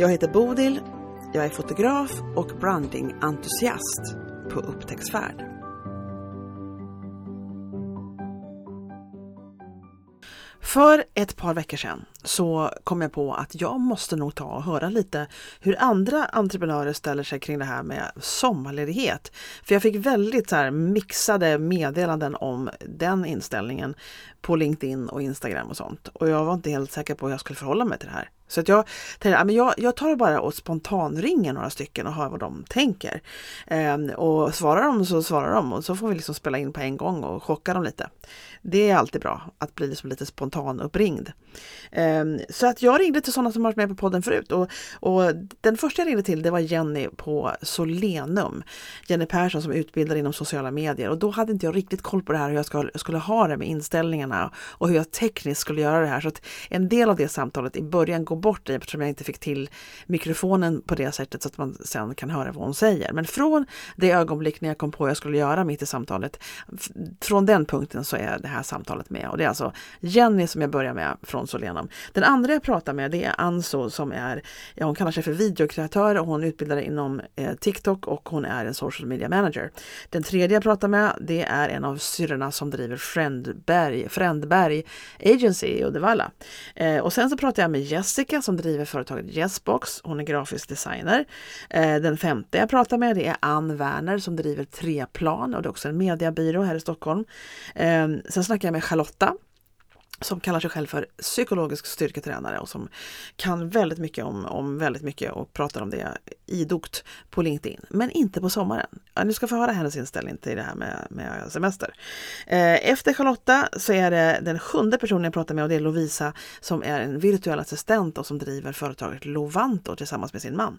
Jag heter Bodil, jag är fotograf och brandingentusiast på upptäcktsfärd. För ett par veckor sedan så kom jag på att jag måste nog ta och höra lite hur andra entreprenörer ställer sig kring det här med sommarledighet. För jag fick väldigt så här mixade meddelanden om den inställningen på LinkedIn och Instagram och sånt. Och jag var inte helt säker på hur jag skulle förhålla mig till det här. Så att jag tänkte, jag, jag tar bara och spontanringer några stycken och hör vad de tänker. Ehm, och svarar de så svarar de och så får vi liksom spela in på en gång och chocka dem lite. Det är alltid bra att bli liksom lite spontan uppringd. Ehm, så att jag ringde till sådana som varit med på podden förut och, och den första jag ringde till det var Jenny på Solenum. Jenny Persson som utbildar inom sociala medier och då hade inte jag riktigt koll på det här hur jag skulle, skulle ha det med inställningarna och hur jag tekniskt skulle göra det här. Så att en del av det samtalet i början går bort i eftersom jag inte fick till mikrofonen på det sättet så att man sen kan höra vad hon säger. Men från det ögonblick när jag kom på vad jag skulle göra mitt i samtalet, från den punkten så är det här samtalet med. Och det är alltså Jenny som jag börjar med från Solenum. Den andra jag pratar med det är Anso som är, ja, hon kallar sig för videokreatör och hon utbildar inom eh, TikTok och hon är en social media manager. Den tredje jag pratar med det är en av syrrorna som driver Friendberg, Friendberg Agency i Uddevalla. Eh, och sen så pratar jag med Jessica som driver företaget Yesbox. Hon är grafisk designer. Eh, den femte jag pratar med det är Ann Werner som driver Treplan och det är också en mediebyrå här i Stockholm. Eh, sen snackade jag med Charlotta som kallar sig själv för psykologisk styrketränare och som kan väldigt mycket om, om väldigt mycket och pratar om det idogt på LinkedIn. Men inte på sommaren. Ja, ni ska få höra hennes inställning till det här med, med semester. Eh, efter Charlotta så är det den sjunde personen jag pratar med och det är Lovisa som är en virtuell assistent och som driver företaget Lovanto tillsammans med sin man.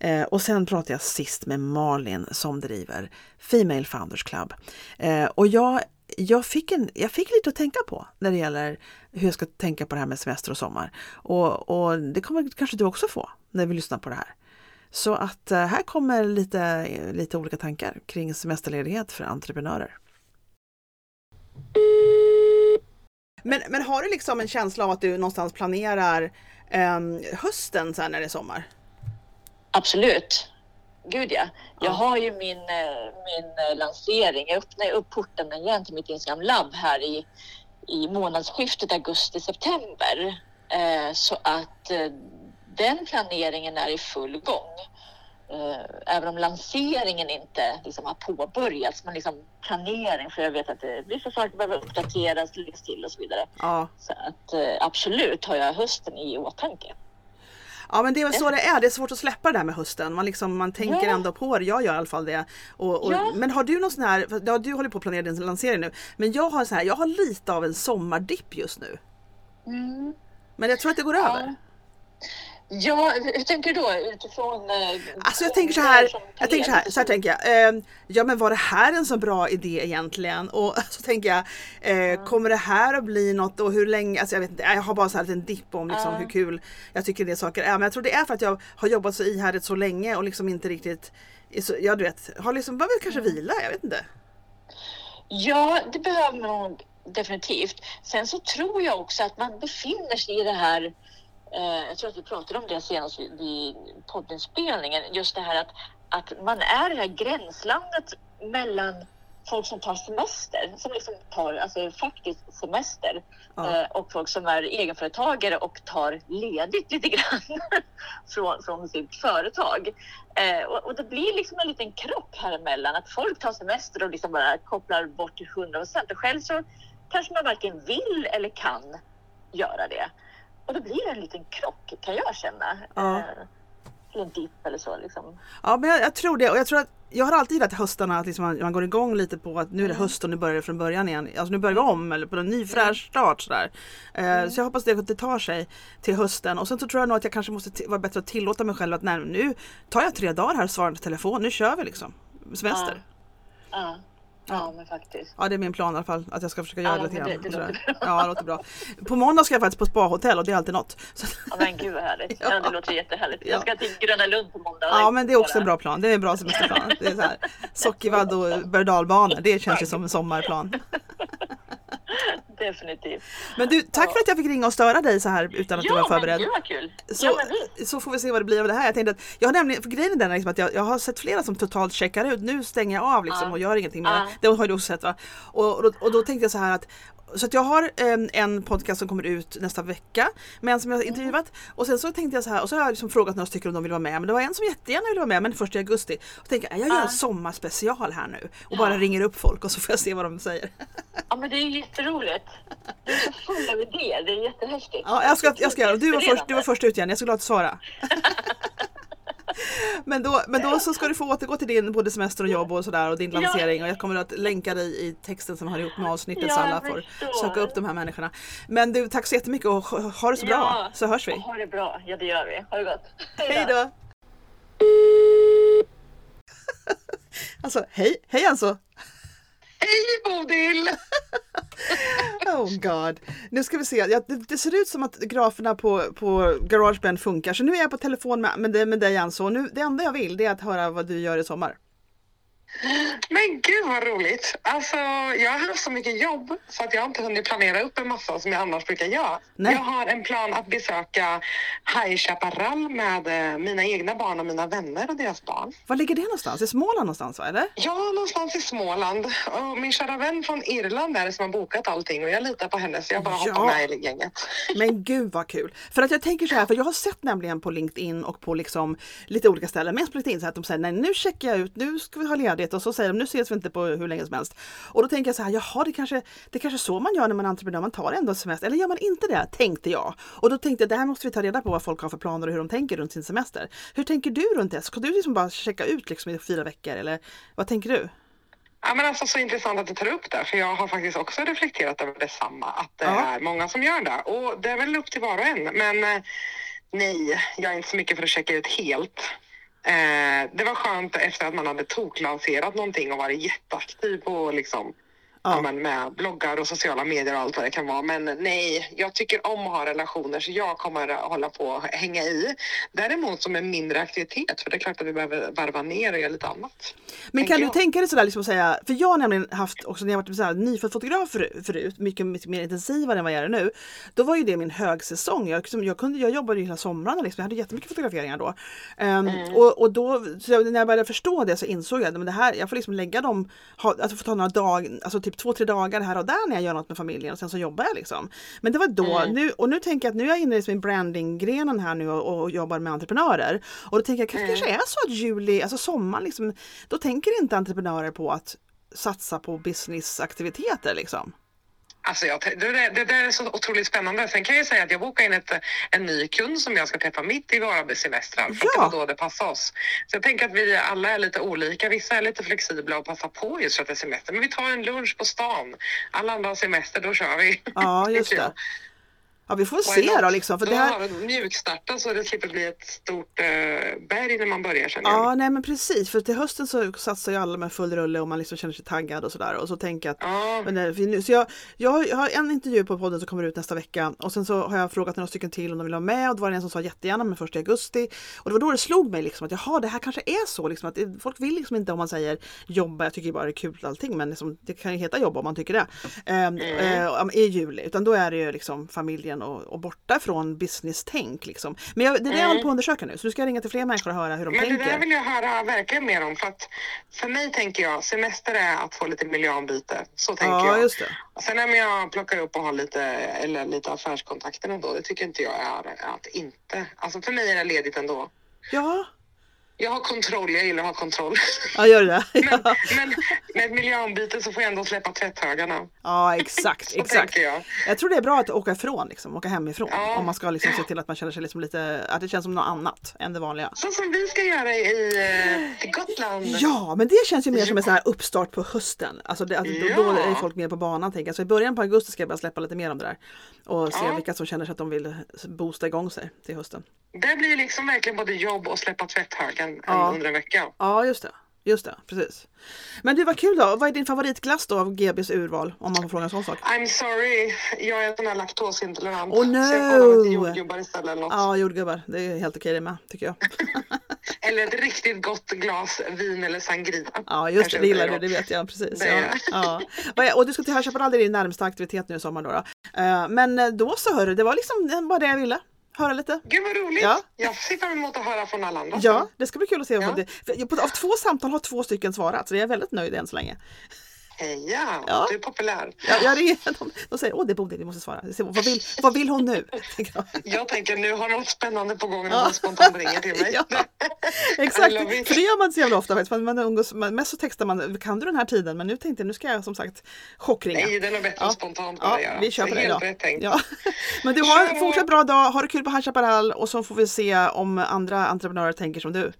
Eh, och sen pratar jag sist med Malin som driver Female Founders Club. Eh, och jag jag fick, en, jag fick lite att tänka på när det gäller hur jag ska tänka på det här med semester och sommar. Och, och det kommer kanske du också få när vi lyssnar på det här. Så att eh, här kommer lite, lite olika tankar kring semesterledighet för entreprenörer. Men, men har du liksom en känsla av att du någonstans planerar eh, hösten sen när det är sommar? Absolut. Gud ja. Jag har ju min, eh, min eh, lansering. Jag öppnar upp porten igen till mitt Instagram labb här i, i månadsskiftet augusti-september. Eh, så att den planeringen är i full gång. Även om lanseringen inte liksom har påbörjats, men liksom planering, för jag vet att det, vissa saker behöver uppdateras, läggas till och så vidare. Ja. Så att absolut har jag hösten i åtanke. Ja men det är väl så det är, det är svårt att släppa det där med hösten. Man, liksom, man tänker ja. ändå på det, jag gör i alla fall det. Och, och ja. Men har du någon sån här, ja, du håller på att planera din lansering nu, men jag har så här, jag har lite av en sommardipp just nu. Mm. Men jag tror att det går över. Ja, hur tänker du då utifrån? Eh, alltså jag tänker så här, jag tänker så här, så här tänker jag. Eh, ja men var det här en så bra idé egentligen? Och så tänker jag, eh, mm. kommer det här att bli något och hur länge? Alltså jag vet inte, jag har bara så här en dipp om liksom hur kul jag tycker det saker är. Men jag tror det är för att jag har jobbat så ihärdigt så länge och liksom inte riktigt, så, ja du vet, har liksom behöver kanske mm. vila, jag vet inte. Ja, det behöver man definitivt. Sen så tror jag också att man befinner sig i det här jag tror att vi pratade om det senast vid poddinspelningen, just det här att, att man är det här gränslandet mellan folk som tar semester, som liksom tar alltså faktiskt semester ja. Eh, och folk som är egenföretagare och tar ledigt lite grann från, från sitt företag. Eh, och, och, det blir liksom en liten krock här emellan att folk tar semester och liksom bara kopplar bort till 100 procent och själv så kanske man varken vill eller kan göra det. Och då blir det en liten krock kan jag känna. Ja. Eh, till en dipp eller så. Liksom. Ja, men jag, jag, tror det. Och jag tror att jag har alltid gillat höstarna, att liksom man, man, går igång lite på att nu är det höst och nu börjar det från början igen. Alltså nu börjar vi om eller på en ny fräsch start sådär. Mm. Så jag hoppas det, att det tar sig till hösten. Och sen så tror jag nog att jag kanske måste vara bättre att tillåta mig själv att nej, nu tar jag tre dagar här och svarar på telefon. Nu kör vi liksom. Semester. Ja. ja. Ja, men faktiskt. Ja, det är min plan i alla fall. Att jag ska försöka göra ja, lite grann. Det, det låter Ja, det låter bra. På måndag ska jag faktiskt på spahotell och det är alltid något. Så. Ja, men gud vad härligt. Ja. ja det låter jättehärligt. Jag ska till Gröna Lund på måndag. Ja, men det är också en bra plan. Det är en bra semesterplan. Det är så här, Sockervadd och berg Det känns ju som en sommarplan. Definitivt. Men du, tack för att jag fick ringa och störa dig så här utan att ja, du var förberedd. Ja, men kul. Så, ja, men så får vi se vad det blir av det här. Jag tänkte att jag har nämligen, för grejen är den liksom att jag, jag har sett flera som totalt checkar ut. Nu stänger jag av liksom ja. och gör ingenting mer. Ja. Det har du också sett va? Och, och, och då tänkte jag så här att så att jag har en, en podcast som kommer ut nästa vecka med en som jag har intervjuat och sen så tänkte jag så här och så har jag liksom frågat några stycken om de vill vara med men det var en som jättegärna ville vara med men först i augusti. Och tänkte jag, jag gör en sommarspecial här nu och bara ringer upp folk och så får jag se vad de säger. Ja men det är jätteroligt. Du är så full av idéer, det är jättehäftigt. Ja jag ska, jag ska göra Du var först, du var först ut igen, jag är så glad att svara. men, då, men då så ska du få återgå till din både semester och jobb och sådär och din lansering och jag kommer att länka dig i texten som har ihop med avsnittet ja, så alla får söka upp de här människorna. Men du, tack så jättemycket och ha det så bra så hörs vi. Ha det bra, ja det gör vi. Ha det gott. Hej då. alltså hej, hej alltså. Hej Bodil! oh god. Nu ska vi se. Ja, det, det, ser ut som att graferna på, på Garageband funkar. Så nu är jag på telefon med, med, med dig Anso. Nu, det enda jag vill det är att höra vad du gör i sommar. Men gud vad roligt! Alltså, jag har haft så mycket jobb så att jag inte hunnit planera upp en massa som jag annars brukar göra. Nej. Jag har en plan att besöka High Chaparral med eh, mina egna barn och mina vänner och deras barn. Var ligger det någonstans? I Småland någonstans va? Eller? Ja, någonstans i Småland. Och min kära vän från Irland är det som har bokat allting och jag litar på henne så jag bara ja. hoppar med i gänget. Men gud vad kul! För att jag tänker så här, för jag har sett nämligen på LinkedIn och på liksom lite olika ställen, mest på LinkedIn, så att de säger nej nu checkar jag ut, nu ska vi ha ledigt ledigt och så säger de nu ses vi inte på hur länge som helst. Och då tänker jag så här, jaha det kanske det kanske är så man gör när man är entreprenör, man tar ändå semester. Eller gör man inte det? Tänkte jag. Och då tänkte jag det här måste vi ta reda på vad folk har för planer och hur de tänker runt sin semester. Hur tänker du runt det? Ska du liksom bara checka ut liksom i fyra veckor eller vad tänker du? Ja, men alltså, så intressant att du tar upp det, för jag har faktiskt också reflekterat över detsamma, att det ja. är många som gör det. Och det är väl upp till var och en, men eh, nej, jag är inte så mycket för att checka ut helt. Eh, det var skönt efter att man hade toklanserat någonting och varit jätteaktiv på liksom ja. men med bloggar och sociala medier och allt vad det kan vara. Men nej, jag tycker om att ha relationer så jag kommer att hålla på och hänga i. Däremot som en mindre aktivitet, för det är klart att vi behöver varva ner och göra lite annat. Men kan jag. du tänka dig sådär liksom att säga, för jag har nämligen haft också när jag varit nyfödd fotograf förut, mycket, mycket mer intensivare än vad jag är nu. Då var ju det min högsäsong. Jag, liksom, jag, kunde, jag jobbade ju hela somrarna liksom. jag hade jättemycket fotograferingar då. Um, mm. och, och då, när jag började förstå det så insåg jag att jag får liksom lägga dem, ha, alltså få ta några dagar, alltså typ två, tre dagar här och där när jag gör något med familjen och sen så jobbar jag liksom. Men det var då, mm. nu, och nu tänker jag att nu är jag inne i brandinggrenen här nu och, och, jobbar med entreprenörer. Och då tänker jag, mm. kanske är så att juli, alltså sommaren liksom, då tänker inte entreprenörer på att satsa på businessaktiviteter liksom. Alltså jag, det, det, där är så otroligt spännande. Sen kan jag säga att jag bokar in ett, en ny kund som jag ska träffa mitt i våra semestrar. För ja. det var då det passade oss. Så jag tänker att vi alla är lite olika. Vissa är lite flexibla och passar på just för att det är semester. Men vi tar en lunch på stan. Alla andra har semester, då kör vi. Ja, just det. Ja vi får se då liksom. För det här... Mjukstarta så det slipper bli ett stort eh, berg när man börjar känner Ja nej men precis för till hösten så satsar ju alla med full rulle och man liksom känner sig taggad och sådär och så tänker att ja. men det, nu, så jag, jag, har en intervju på podden som kommer ut nästa vecka och sen så har jag frågat några stycken till om de vill vara med och det var en som sa jättegärna men först i augusti och det var då det slog mig liksom att jaha det här kanske är så liksom att folk vill liksom inte om man säger jobba, jag tycker bara det är kul allting men liksom, det kan ju heta jobba om man tycker det. Ehm, mm. Eh, I juli utan då är det ju liksom familjen världen och, och borta från business-tänk. Liksom. Men jag, det är det jag håller på att undersöka nu, så nu ska ringa till fler människor och höra hur de Men tänker. Men det där vill jag höra verkligen mer om. För, att för mig tänker jag, semester är att få lite miljöombyte. Så tänker ja, jag. Just det. Och sen när jag plockar upp och har lite, eller lite affärskontakter ändå, det tycker inte jag är att inte... Alltså för mig är det ledigt ändå. Ja, Jag har kontroll, jag gillar att ha kontroll. Ja, gör det? Men, Ja, men med ett miljöombyte så får jag ändå släppa tvätthögarna. ja exakt. Exakt. jag. Jag tror det är bra att åka ifrån, liksom, åka hemifrån. Ja. Om man ska liksom se till att man känner sig liksom lite, att det känns som något annat än det vanliga. Så som vi ska göra i eh, till Gotland. Ja, men det känns ju mer som en sån här uppstart på hösten. Alltså det, alltså då, då Ja. är folk mer på banan tänker jag. Så i början på augusti ska jag börja släppa lite mer om det där. Och se Ja. vilka som känner sig att de vill boosta igång sig till hösten. Det blir liksom verkligen både jobb och släppa tvätthögen Ja. under en vecka. Ja, just det. Just det, precis. Men du, vad kul då. Vad är din favoritglass då av GBs urval? Om man får fråga en sån sak. I'm sorry, jag är sån här laktosintolerant. Oh, Så jag kollar no. lite jordgubbar istället eller något. Ja, jordgubbar. Det är helt okej det med, tycker jag. Eller ett riktigt gott glas vin eller sangria. Ja, just det. Det gillar du. Det vet jag precis. Det Ja, ja. Och du ska till Chaparral, det är din närmsta aktivitet nu i sommar då. då. Eh, Men då så hörru, det var liksom bara det jag ville. Höra lite. Gud vad roligt! Ja. Jag ser fram emot att höra från alla andra. Ja, det ska bli kul att se. Ja. Det, av två samtal har två stycken svarat så jag är väldigt nöjd än så länge. Heja, Ja. du är populär. Jag, jag ringer, de, de säger åh det är Bodil, vi måste svara. Vad, vill, vad vill hon nu? jag. Tänker nu har något spännande på gång när Ja. hon spontant ringer till mig. Ja, exakt, för det gör man inte så jävla ofta faktiskt. Man, umgås, man, mest så textar man, kan du den här tiden? Men nu tänkte jag, nu ska jag som sagt chockringa. Nej, det är nog bättre Ja. spontant Ja, vi kör Så på det helt rätt tänkt. Ja. Men du har en fortsatt bra dag, ha det kul på High Chaparral och så får vi se om andra entreprenörer tänker som du.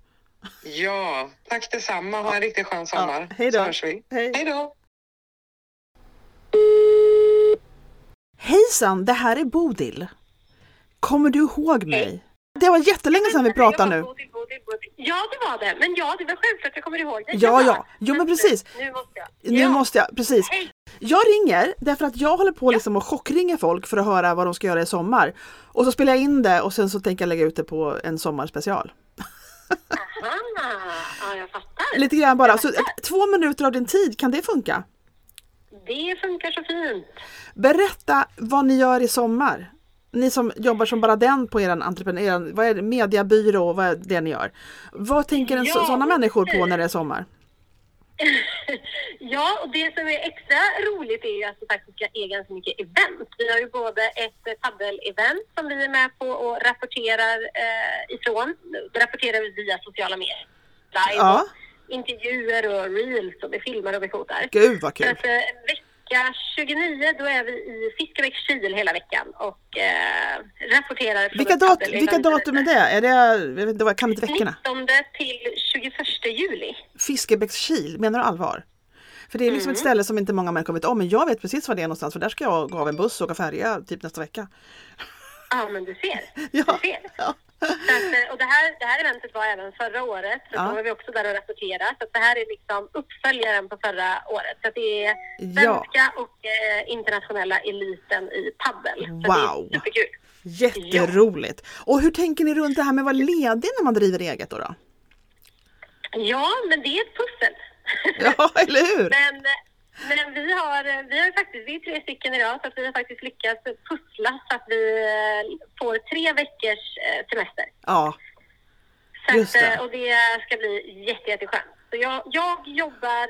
Ja, tack detsamma. Ha en riktigt skön sommar. Ja, hej då. Så hörs vi. Hej. Hej då. Hejsan, det här är Bodil. Kommer du ihåg mig? Det var jättelänge sedan vi pratade nu. Bodil, Bodil, Bodil. Ja, det var det. Men ja, det var självklart jag kommer ihåg det. Ja, ja. Jo, men precis. Nu måste jag. Nu ja. måste jag, precis. Hej. Jag ringer därför att jag håller på liksom att chockringa folk för att höra vad de ska göra i sommar. Och så spelar jag in det och sen så tänker jag lägga ut det på en sommarspecial. Aha, ja, jag fattar. Lite grann bara. Så två minuter av din tid, kan det funka? Det funkar så fint. Berätta vad ni gör i sommar. Ni som jobbar som bara den på er entreprenör, vad är det, mediabyrå, vad är det ni gör? Vad tänker en Ja, sådana människor på när det är sommar? Ja, och det som är extra roligt är ju att vi faktiskt äga ganska mycket event. Vi har ju både ett paddel-event som vi är med på och rapporterar eh, ifrån. Det rapporterar vi via sociala medier. Live Ja. och intervjuer och reels och vi filmar och vi fotar. Gud vad Så kul! att, eh, vecka 29 då är vi i Fiskebäckskil hela veckan och eh, rapporterar. från Vilka, dat vilka datum är det? Är det, jag vet inte, kan inte veckorna? 19 till 21 juli. Fiskebäckskil, menar du allvar? För det är liksom ett ställe som inte många människor vet om, men jag vet precis var det är någonstans för där ska jag gå av en buss och åka färja typ nästa vecka. Ja, men du ser. Ja. Du ser. Ja. Att, eh, och det, här, det här eventet var även förra året, så Ja. då var vi också där och rapporterade. Så det här är liksom uppföljaren på förra året. Så det är Ja. svenska och eh, internationella eliten i paddel. Wow. superkul. Jätteroligt! Och hur tänker ni runt det här med att vara ledig när man driver eget då? då? Ja, men det är ett pussel. Ja, eller hur? Men, men vi har, vi har faktiskt, vi är tre stycken idag, så att vi har faktiskt lyckats pussla så att vi eh, får tre veckors eh, semester. Ja, Just att, det. eh, och det ska bli jätte, jätteskönt. Så jag, jag jobbar,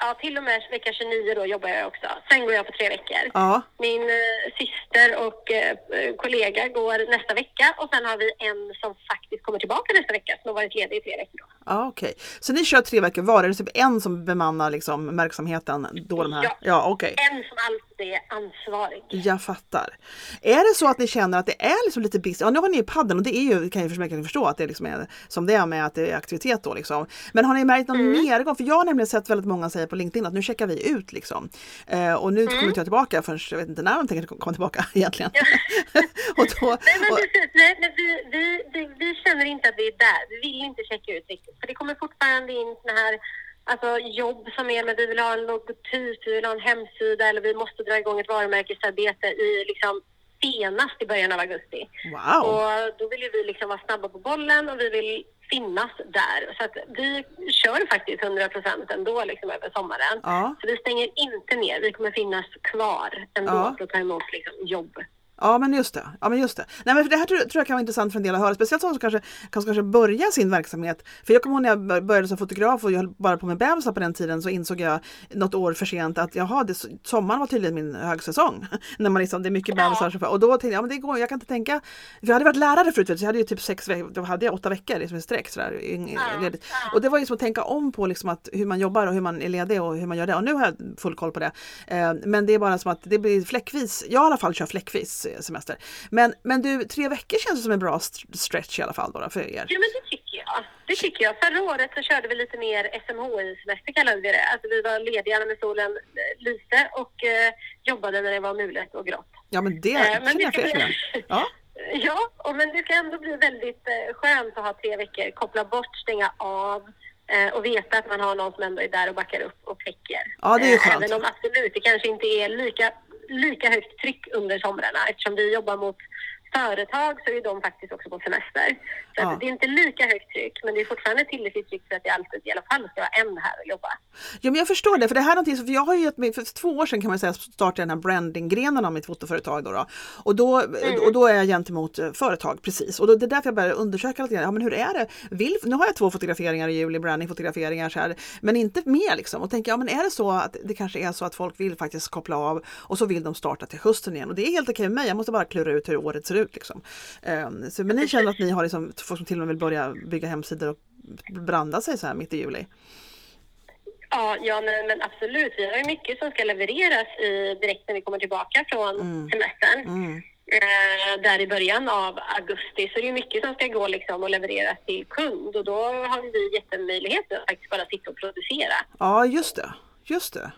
ja till och med vecka 29 då jobbar jag också. Sen går jag på tre veckor. ja, Min eh, syster och eh, kollega går nästa vecka och sen har vi en som faktiskt kommer tillbaka nästa vecka som har varit ledig i tre veckor. Då. ja okej. Så ni kör tre veckor var? Är det typ en som bemannar liksom verksamheten? Då de här? Ja. ja okej. En som alltid är ansvarig. Jag fattar. Är det så att ni känner att det är liksom lite busy? Ja, nu har ni ju padden och det är ju, kan jag försöka förstå att det liksom är som det är med att det är aktivitet då liksom. Men har ni märkt någon Mm. nedgång? För jag har nämligen sett väldigt många säga på LinkedIn att nu checkar vi ut liksom. Eh, och nu Mm. kommer inte jag tillbaka förrän jag vet inte när de tänker komma tillbaka egentligen. och då, Nej, men precis. Nej, men vi, vi, vi, vi känner inte att vi är där. Vi vill inte checka ut riktigt. För det kommer fortfarande in såna här alltså, jobb som är med vi vill ha en logotyp, vi vill ha en hemsida eller vi måste dra igång ett varumärkesarbete i liksom senast i början av augusti. wow! Och då vill ju vi liksom vara snabba på bollen och vi vill finnas där. Så att vi kör faktiskt 100 procent ändå liksom över sommaren. Ja. Så vi stänger inte ner. Vi kommer finnas kvar ändå Ja. för att ta emot liksom jobb. Ja men just det. Ja, men just det. Nej, men för det här tror, tror jag kan vara intressant för en del att höra. Speciellt de som kanske, kanske, kanske börjar sin verksamhet. För jag kommer ihåg när jag bör- började som fotograf och jag höll bara på med bebisar på den tiden så insåg jag något år för sent att jaha, det, sommaren var tydligen min högsäsong. när man liksom, det är mycket Ja. bebisar. som- Och då tänkte jag, ja, men det går, jag kan inte tänka. För jag hade varit lärare förut, så jag hade ju typ sex veckor, då hade jag åtta veckor liksom i sträck. Sådär, Ja, ledigt. ja. Och det var ju som att tänka om på liksom att hur man jobbar och hur man är ledig och hur man gör det. Och nu har jag full koll på det. Eh, men det är bara som att det blir fläckvis. Jag i alla fall kör fläckvis semester. Men, men du, tre veckor känns som en bra st- stretch i alla fall då, för er. Jo, men det tycker jag. Det tycker jag. Förra året så körde vi lite mer SMHI-semester kallade vi det. Alltså vi var lediga när solen eh, lyste och eh, jobbade när det var mulet och grått. Ja men det Eh, men jag fler bli-. Ja. Ja, och men det ska ändå bli väldigt eh, skönt att ha tre veckor, koppla bort, stänga av eh, och veta att man har någon som ändå är där och backar upp och täcker. Ja, det är skönt. Även om absolut det kanske inte är lika, lika högt tryck under somrarna eftersom vi jobbar mot företag så är de faktiskt också på semester. Så Ja. det är inte lika högt tryck men det är fortfarande tillräckligt tryck för att det alltid i alla fall ska vara en här och jobba. Ja, men jag förstår det, för det här är någonting som, för jag har ju gett mig, för två år sedan kan man säga startade den här brandinggrenen av mitt fotoföretag då, då. Och, då och då är jag gentemot eh, företag precis och då, det är därför jag började undersöka lite grann, ja men hur är det? Vill, nu har jag två fotograferingar i juli, brandingfotograferingar så här, men inte mer liksom och tänker, ja men är det så att det kanske är så att folk vill faktiskt koppla av och så vill de starta till hösten igen och det är helt okej med mig, jag måste bara klura ut hur året ser ut liksom. Ehm, så, men ni känner att ni har liksom folk som till och med vill börja bygga hemsidor och branda sig så här mitt i juli? Ja, ja men, men absolut. Vi har ju mycket som ska levereras i, direkt när vi kommer tillbaka från semestern. Mm. Eh, där i början av augusti. Så det är mycket som ska gå liksom och levereras till kund och då har vi jättemöjlighet att faktiskt bara sitta och producera. Ja, just det. Just det.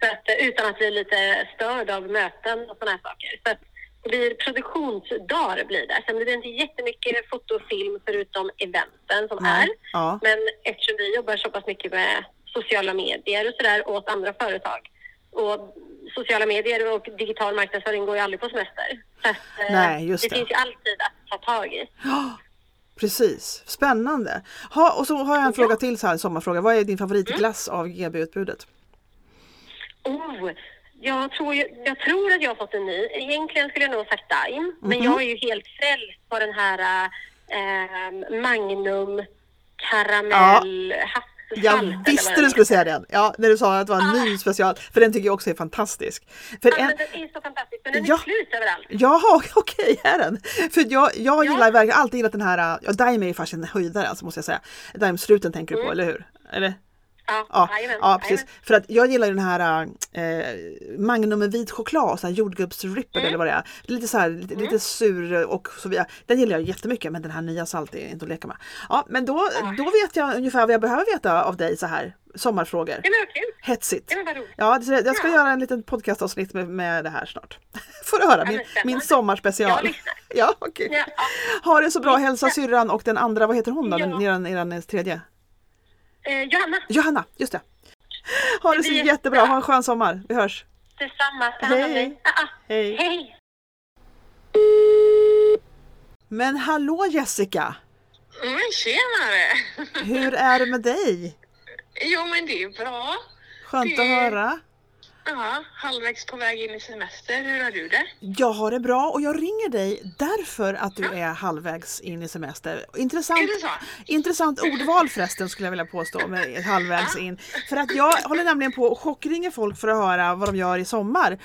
Så att, eh, utan att bli lite störd av möten och sådana här saker. Så att blir produktionsdagar blir det. Sen blir det inte jättemycket foto och film förutom eventen som Nej. är. Ja. Men eftersom vi jobbar så pass mycket med sociala medier och sådär åt andra företag. Och sociala medier och digital marknadsföring går ju aldrig på semester. Så att, eh, Nej, just det. det. finns ju alltid att ta tag i. Ja, precis. Spännande. Ha, och så har jag en fråga till, så här, en sommarfråga. Vad är din favoritglass av GB-utbudet? Oh, jag, tror, jag tror att jag har fått en ny. Egentligen skulle jag nog ha sagt Daim. Men Mhm. jag är ju helt frälst på den här eh, Magnum karamell havssalt. Jag visste du skulle säga den! Ja, när du sa att det var en ny special. För den tycker jag också är fantastisk. För Ja, en, den är så fantastisk. Men den Ja. är slut överallt. Jaha, okej, är den? För jag, jag Ja. gillar verkligen alltid gillat den här, ja Daim är ju faktiskt en höjdare alltså måste jag säga. Daim-struten tänker du på, eller hur? Eller? Ja, Ja, ja precis. jajamän. För att jag gillar ju den här eh, Magnum med vit choklad, så här jordgubbsripper Mm. eller vad det är. Lite så här, lite, lite sur och så vidare. Den gillar jag jättemycket men den här nya salt är inte att leka med. Ja men då, då vet jag ungefär vad jag behöver veta av dig så här. Sommarfrågor. Ja, men kul. Hetsigt. Ja, men. Ja, jag ska Ja. göra en liten podcastavsnitt med, med det här snart. Får du höra min, min sommarspecial. Ja, okej. Ja, ja. Ha det så bra, hälsa syrran och den andra, vad heter hon då? Ja. Den, eran, eran tredje? Eh, Johanna, Johanna, just det. Ha det så jättebra, jättebra. ha en skön sommar. Vi hörs. detsamma. Ta hand om Hej. dig. Ah, ah. Hej. Hej. Men hallå Jessica! Mm, tjenare! Hur är det med dig? Jo, men det är bra. Skönt att Det- höra. Ja, halvvägs på väg in i semester. Hur har du det? Jag har det bra och jag ringer dig därför att du är halvvägs in i semester. Intressant, intressant ordval förresten skulle jag vilja påstå med halvvägs in. För att jag håller nämligen på och chockringer folk för att höra vad de gör i sommar.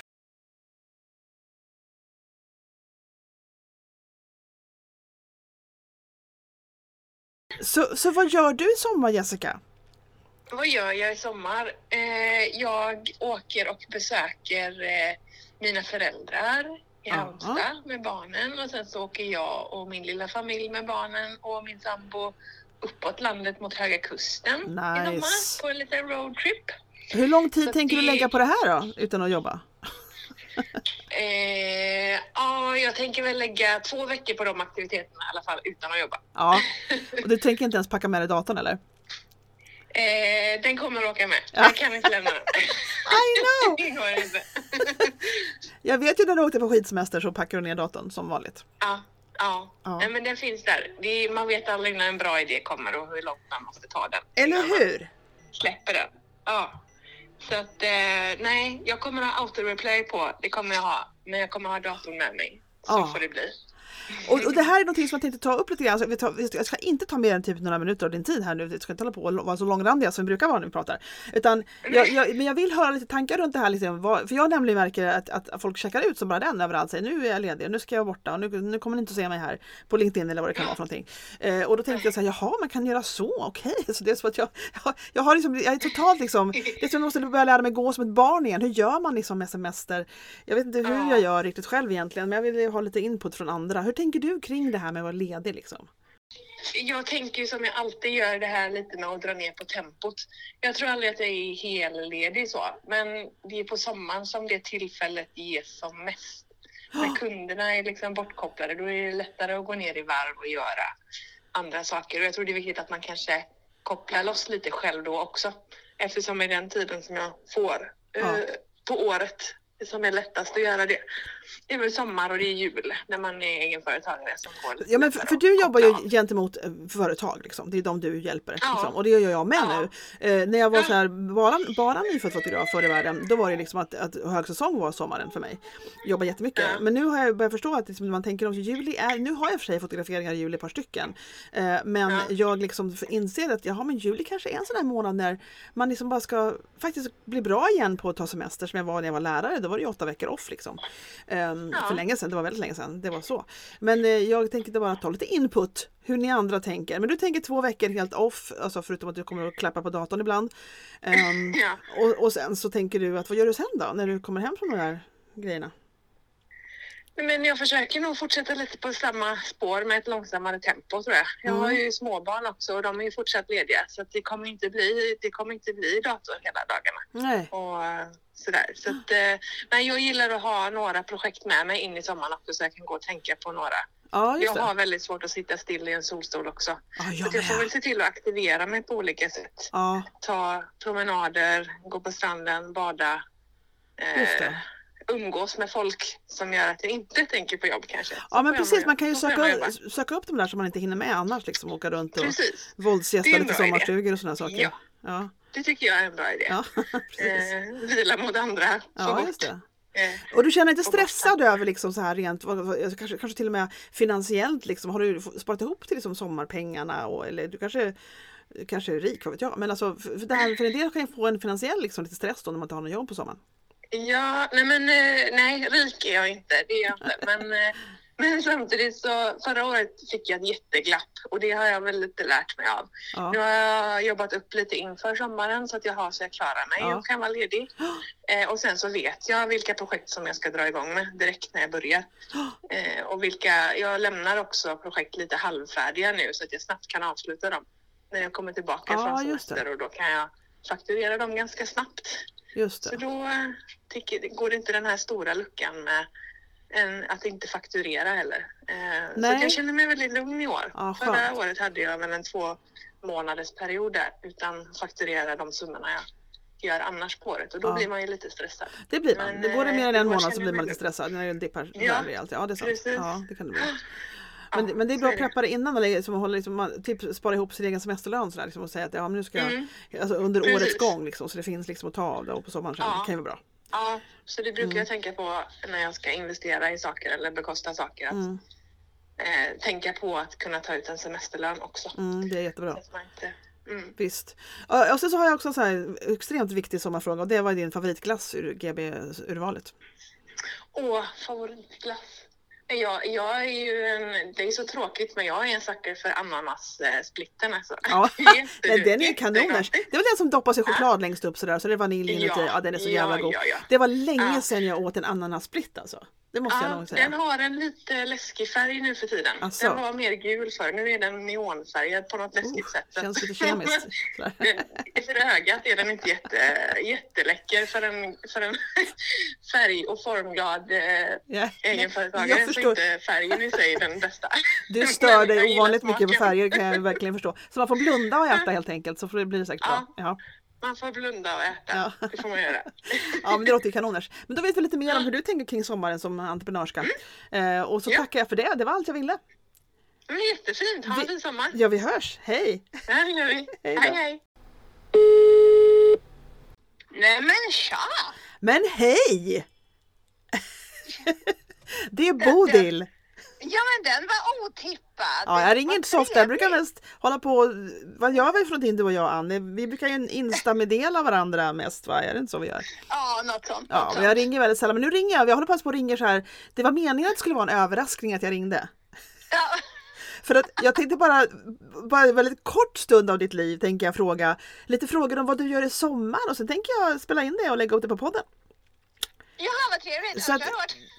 Så, så vad gör du i sommar Jessica? Vad gör jag i sommar? Eh, jag åker och besöker eh, mina föräldrar i. Halmstad med barnen och sen så åker jag och min lilla familj med barnen och min sambo uppåt landet mot Höga Kusten i Nice. sommar på en liten roadtrip. Hur lång tid Så tänker du det- lägga på det här då utan att jobba? Eh, ja, jag tänker väl lägga två veckor på de aktiviteterna i alla fall utan att jobba. Ja, och du tänker inte ens packa med dig datorn eller? Eh, den kommer att åka med. Ja. Jag kan inte lämna den. I know! Det går inte. Jag vet ju när du åkte på skidsemester så packar du ner datorn som vanligt. Ja, ja. Ja. Nej, men den finns där. Är, man vet aldrig när en bra idé kommer och hur långt man måste ta den. Eller hur? Släpper den. Ja. Så att, eh, nej, jag kommer ha autoreplay på. Det kommer jag ha. Men jag kommer ha datorn med mig. Så Ja. får det bli. Och, och det här är någonting som jag tänkte ta upp lite grann. Så tar, jag ska inte ta mer än typ några minuter av din tid här nu. Vi ska inte hålla på och vara så långrandiga som vi brukar vara när vi pratar. Utan jag, jag, men jag vill höra lite tankar runt det här. Liksom, vad, för jag nämligen märker att, att folk checkar ut som bara den överallt. Säger nu är jag ledig, nu ska jag borta och nu, nu kommer ni inte att se mig här på LinkedIn eller vad det kan vara för någonting. Eh, och då tänkte jag så här, jaha man kan göra så, okej. Så det är som att jag, jag, jag har liksom, jag är totalt liksom, det är som jag måste börja lära mig gå som ett barn igen. Hur gör man liksom med semester? Jag vet inte hur Ja. jag gör riktigt själv egentligen, men jag vill ha lite input från andra. Hur tänker du kring det här med att vara ledig liksom? Jag tänker ju som jag alltid gör det här lite med att dra ner på tempot. Jag tror aldrig att jag är helledig så, men det är på sommaren som det tillfället ges som mest. När kunderna är liksom bortkopplade, då är det lättare att gå ner i varv och göra andra saker. Och jag tror det är viktigt att man kanske kopplar loss lite själv då också. Eftersom det är den tiden som jag får Ja. eh, på året som är lättast att göra det. Det är väl sommar och det är jul när man är egenföretagare som går Ja men för, för du jobbar ju av. gentemot eh, företag liksom. Det är de du hjälper. Ja. Liksom. Och det gör jag med Ja. nu. Eh, när jag var så här, bara, bara nyfödd fotograf förr i världen, då var det liksom att, att högsäsong var sommaren för mig. Jobba jättemycket. Ja. Men nu har jag börjat förstå att liksom, man tänker om juli är, nu har jag för sig fotograferingar i juli ett par stycken. Eh, men Ja. jag liksom inser att jaha, men juli kanske är en sån här månad när man liksom bara ska faktiskt bli bra igen på att ta semester som jag var när jag var lärare. Då var det ju åtta veckor off liksom. Ehm, Ja. För länge sedan, det var väldigt länge sedan. Det var så. Men eh, jag tänkte bara ta lite input hur ni andra tänker. Men du tänker två veckor helt off, alltså förutom att du kommer att klappa på datorn ibland. Ehm, Ja. och, och sen så tänker du att vad gör du sen då när du kommer hem från de här grejerna? Men jag försöker nog fortsätta lite på samma spår med ett långsammare tempo tror jag. Jag har Mm. ju småbarn också och de är ju fortsatt lediga så det kommer inte bli, det kommer inte bli dator hela dagarna. Nej. Och eh, sådär. Så att, eh, men jag gillar att ha några projekt med mig in i sommaren också så jag kan gå och tänka på några. Ja, Jag har väldigt svårt att sitta still i en solstol också. Ja, Så jag att jag får väl se till att aktivera mig på olika sätt. Ja, Ta promenader, gå på stranden, bada. eh. Umgås med folk som gör att jag inte tänker på jobb kanske. Så Ja men precis, man kan ju söka, söka upp de där som man inte hinner med annars. Liksom, åka runt och Precis, våldsgästa lite sommarstugor och sådana saker. Ja. Ja, det tycker jag är en bra idé. ja. Eh, vila mot andra. Ja, just det. eh, Och du känner inte stressad över liksom så här rent, kanske, kanske till och med finansiellt liksom, har du sparat ihop till liksom sommarpengarna och, eller du kanske kanske är rik, vad vet jag. Men alltså för, det här, för en del kan ju få en finansiell liksom, lite stress då när man inte har något jobb på sommaren. Ja, nej men eh, nej, rik är jag inte. Det är jag inte. Men, eh, men samtidigt så förra året fick jag ett jätteglapp och det har jag väl lite lärt mig av. Nu Ja, har jag jobbat upp lite inför sommaren så att jag har så jag klarar mig Ja. och kan vara ledig. Eh, och sen så vet jag vilka projekt som jag ska dra igång med direkt när jag börjar. Eh, och vilka, jag lämnar också projekt lite halvfärdiga nu så att jag snabbt kan avsluta dem när jag kommer tillbaka Ja, från semester och då kan jag fakturera dem ganska snabbt. Just Så det. då eh, tycker, går det inte den här stora luckan med en, att inte fakturera heller. Eh, så jag känner mig väldigt lugn i år. Ja, Förra skönt. året hade jag väl en två månaders period där utan fakturera de summorna jag gör annars på året och då Ja. blir man ju lite stressad. Det blir man. Men, Det går det eh, mer än en månad så blir man lite stressad. När det dippar Ja, där. Ja, det är sant. precis. Ja, det kan det bli. Ja, Men, men det är bra att preppa det innan, eller liksom, hålla, liksom, typ spara ihop sin egen semesterlön sådär, liksom, och säga att ja, men nu ska jag, Mm. alltså, under Precis. årets gång liksom, så det finns liksom att ta av det och på sommaren sen. Ja. Det kan ju vara bra. Ja, så det brukar Mm. jag tänka på när jag ska investera i saker eller bekosta saker. Att Mm, eh, tänka på att kunna ta ut en semesterlön också. mm, det är jättebra. Mm. Visst. Och sen så har jag också en så här extremt viktig sommarfråga och det var din favoritglass ur GB-urvalet. Åh, favoritglass. Jag, jag är ju en, det är så tråkigt men jag är en sucker för ananassplitten alltså. Ja, Det är den är kanoners. Det var den som doppas i choklad längst upp sådär så det är vanilj inuti. Ja, den är så jävla ja, god. Ja, ja. Det var länge Ja. sedan jag åt en ananassplitt alltså. Det måste jag Ja, nog säga. den har en lite läskig färg nu för tiden. Asså. Den var mer gul förr. Nu är den neonfärgad på något läskigt Oh, sätt. Så känns lite kemiskt. För ögat är den inte jätte, jätteläcker för en, för en färg och formglad Ja. egenföretagare. Jag Så förstår. inte färgen i sig är den bästa. Du stör jag dig ovanligt mycket på färger kan jag verkligen förstå. Så man får blunda och äta helt enkelt så får det blir det säkert bra. Ja. Man får blunda och äta. Ja. Det får man göra. ja, men det låter ju kanoners. Men då vet vi lite mer om hur du tänker kring sommaren som entreprenörska. Eh, och så Ja. tackar jag för det. Det var allt jag ville. Men jättefint. Ha en fin sommar. Ja, vi hörs. Hej! Ja, det gör vi. Hej. Hej, hej. Nej men tja! Men hej! Det är Bodil! Ja men den var otippad. Ja, jag ringer inte så ofta. Jag brukar mest hålla på... Vad gör vi för någonting du och jag Ann? Vi brukar ju insta-meddela varandra mest va? Är det inte så vi gör? Ja, något sånt. Ja, men jag ringer väldigt sällan. Men nu ringer jag. Jag håller på att ringa så här. Det var meningen att det skulle vara en överraskning att jag ringde. Ja. För att jag tänkte bara, bara en väldigt kort stund av ditt liv tänker jag fråga lite frågor om vad du gör i sommar och sen tänker jag spela in det och lägga upp det på podden. Jaha, vad trevligt. Så att,